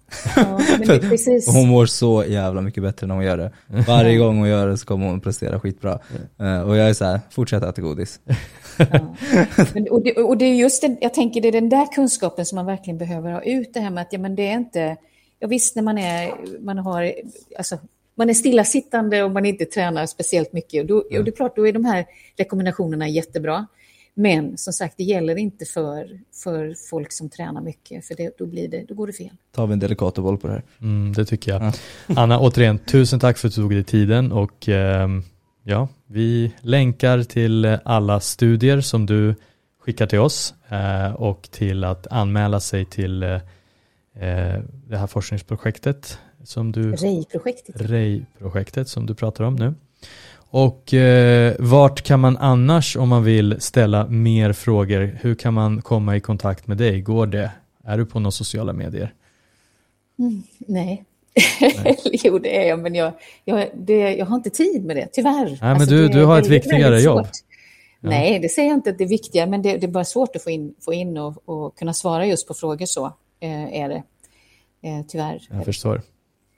precis.
hon mår så jävla mycket bättre när hon gör det. Varje gång hon gör det så kommer hon prestera skitbra. Uh, och jag är så här, fortsätt äta godis.
Men, och, det, och det är just den, jag tänker det är den där kunskapen som man verkligen behöver ha ut. Det här med att ja, men det är inte, ja, visst när man är, man har, alltså man är stillasittande och man inte tränar speciellt mycket. Och, då, och det är klart, då är de här rekommendationerna jättebra. Men som sagt, det gäller inte för, för folk som tränar mycket, för det, då, blir det, då går det fel.
tar vi en Delicatoboll på det här.
Mm, det tycker jag. Ja. Anna, återigen, tusen tack för att du tog dig tiden och eh, ja, vi länkar till alla studier som du skickar till oss eh, och till att anmäla sig till eh, det här forskningsprojektet som du...
REI-projektet.
REI-projektet som du pratar om nu. Och eh, vart kan man annars om man vill ställa mer frågor, hur kan man komma i kontakt med dig? Går det? Är du på några sociala medier?
Mm, nej. nej. jo, det är jag, men jag, jag, det, jag har inte tid med det, tyvärr. Nej,
men alltså, du, det, du har ett viktigare jobb.
Ja. Nej, det säger jag inte att det är viktiga, men det, det är bara svårt att få in, få in och, och kunna svara just på frågor så, eh, är det. Eh, tyvärr.
Jag förstår.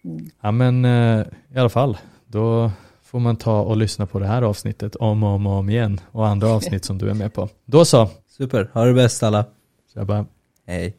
Mm. Ja men eh, i alla fall, då får man ta och lyssna på det här avsnittet om och om, och om igen och andra avsnitt som du är med på. Då så.
Super, ha det bäst alla.
Tjabba.
Hej.